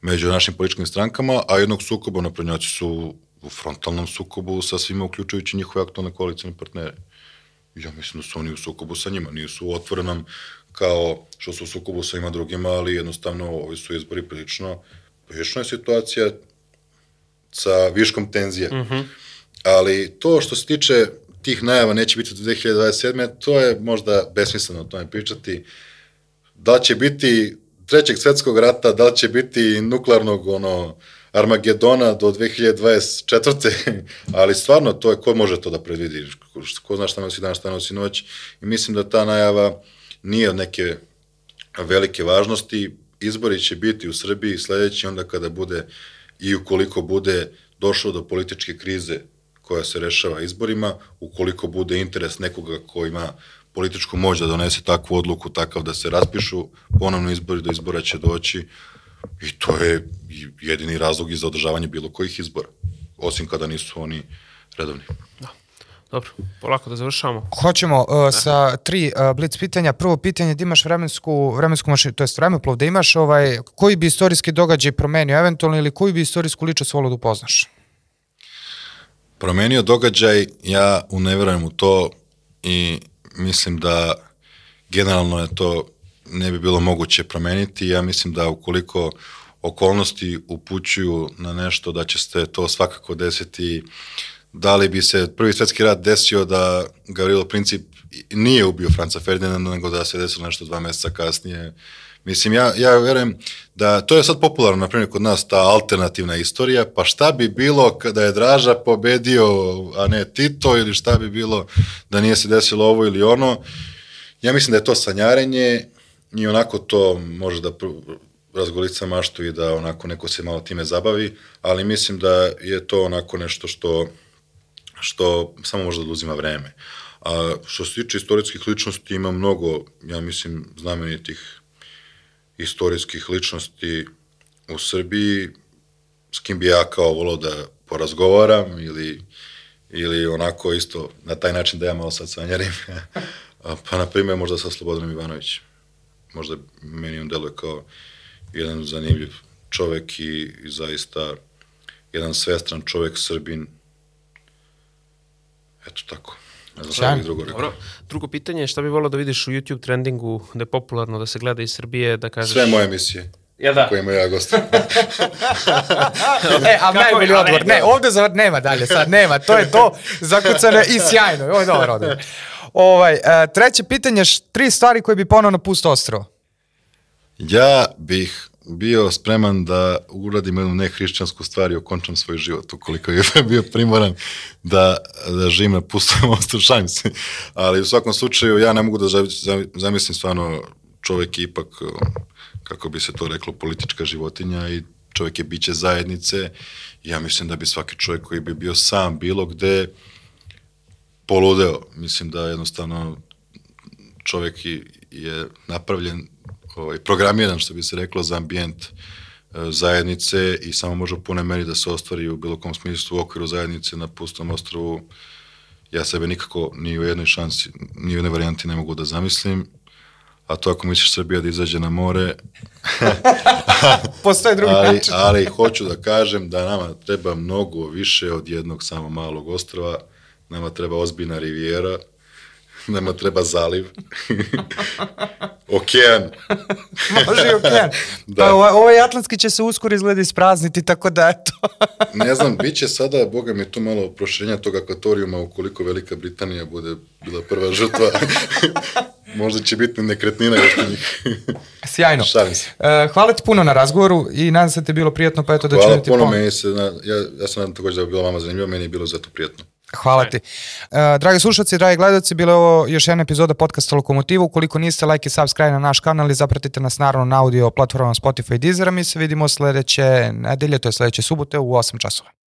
među našim političkim strankama, a jednog sukoba naprednjaci su u frontalnom sukobu sa svima, uključujući njihove aktualne koalicijne partnere. Ja mislim da su oni u sukobu sa njima, nisu u otvorenom kao što su u sukobu sa ima drugima, ali jednostavno ovi su izbori prilično, prilično je situacija sa viškom tenzije. Mm -hmm. Ali to što se tiče tih najava neće biti do 2027. to je možda besmisleno o tome pričati. Da će biti trećeg svetskog rata, da će biti nuklearnog ono, Armagedona do 2024. ali stvarno to je, ko može to da predvidi? Ko zna šta nosi dan, šta nosi noć? I mislim da ta najava nije od neke velike važnosti. Izbori će biti u Srbiji sledeći onda kada bude i ukoliko bude došlo do političke krize koja se rešava izborima, ukoliko bude interes nekoga ko ima političku moć da donese takvu odluku, takav da se raspišu ponovno izbori, do izbora će doći i to je jedini razlog i za održavanje bilo kojih izbora, osim kada nisu oni redovni. Da. Dobro, polako da završamo. Hoćemo uh, sa tri uh, blic pitanja. Prvo pitanje da imaš vremensku, vremensku mašinu, to je vremeplov, da imaš ovaj, koji bi istorijski događaj promenio eventualno ili koju bi istorijsku ličnost volio da upoznaš? Promenio događaj, ja ne verujem u to i mislim da generalno je to ne bi bilo moguće promeniti. Ja mislim da ukoliko okolnosti upućuju na nešto da će se to svakako desiti da li bi se prvi svetski rat desio da Gavrilo Princip nije ubio Franca Ferdinanda, nego da se desilo nešto dva meseca kasnije. Mislim, ja, ja verujem da to je sad popularno, na primjer, kod nas ta alternativna istorija, pa šta bi bilo kada je Draža pobedio, a ne Tito, ili šta bi bilo da nije se desilo ovo ili ono. Ja mislim da je to sanjarenje i onako to može da razgolica maštu i da onako neko se malo time zabavi, ali mislim da je to onako nešto što što samo može da uzima vreme. A što se tiče istorijskih ličnosti, ima mnogo, ja mislim, znamenitih istorijskih ličnosti u Srbiji, s kim bi ja kao volao da porazgovaram ili, ili onako isto na taj način da ja malo sad sanjarim. pa, na primjer, možda sa Slobodanom Ivanovićem. Možda meni on deluje kao jedan zanimljiv čovek i, i zaista jedan svestran čovek, Srbin, Eto tako. Ne znam drugo rekao. Dobro. Drugo pitanje je šta bi volao da vidiš u YouTube trendingu da je popularno da se gleda iz Srbije, da kažeš... Sve moje emisije. Ja da. Kojima ja gostim. e, a najbolji odgovor. Ne, ovde za, nema dalje sad, nema. To je to zakucane i sjajno. Ovo je dobro odgovor. Ovaj, uh, treće pitanje, tri stvari koje bi ponovno pustao ostrovo. Ja bih bio spreman da uradim jednu nehrišćansku stvar i okončam svoj život, ukoliko je bio primoran da, da živim na pustom ostrvu, šalim. Ali u svakom slučaju ja ne mogu da zamislim stvarno čovek je ipak, kako bi se to reklo, politička životinja i čovek je biće zajednice. Ja mislim da bi svaki čovek koji bi bio sam bilo gde poludeo. Mislim da jednostavno čovek je napravljen ovaj, programiran, što bi se reklo, za ambijent e, zajednice i samo može u pune meri da se ostvari u bilo kom smislu u okviru zajednice na pustom ostrovu. Ja sebe nikako ni u jednoj šansi, ni u jednoj varijanti ne mogu da zamislim. A to ako misliš Srbija da izađe na more... Postoje drugi ali, način. ali hoću da kažem da nama treba mnogo više od jednog samo malog ostrava. Nama treba ozbiljna rivijera, Nama treba zaliv. okean. Može i okean. da. Pa ovaj, ovaj Atlantski će se uskoro izgleda isprazniti, tako da eto. ne znam, bit će sada, boga mi tu malo proširenja tog akvatorijuma ukoliko Velika Britanija bude bila prva žrtva. Možda će biti nekretnina još njih. Sjajno. Šalim se. Uh, hvala ti puno na razgovoru i nadam se da te je bilo prijatno, pa eto da ću ti puno, meni se, ja, ja sam nadam također da je bilo vama zanimljivo, meni je bilo zato prijatno. Hvala ti. Uh, dragi slušalci, dragi gledalci, bilo je ovo još jedna epizoda podcasta Lokomotiva. Ukoliko niste, like i subscribe na naš kanal i zapratite nas naravno na audio platformama Spotify i Deezer. Mi se vidimo sledeće nedelje, to je sledeće subote u 8 časova.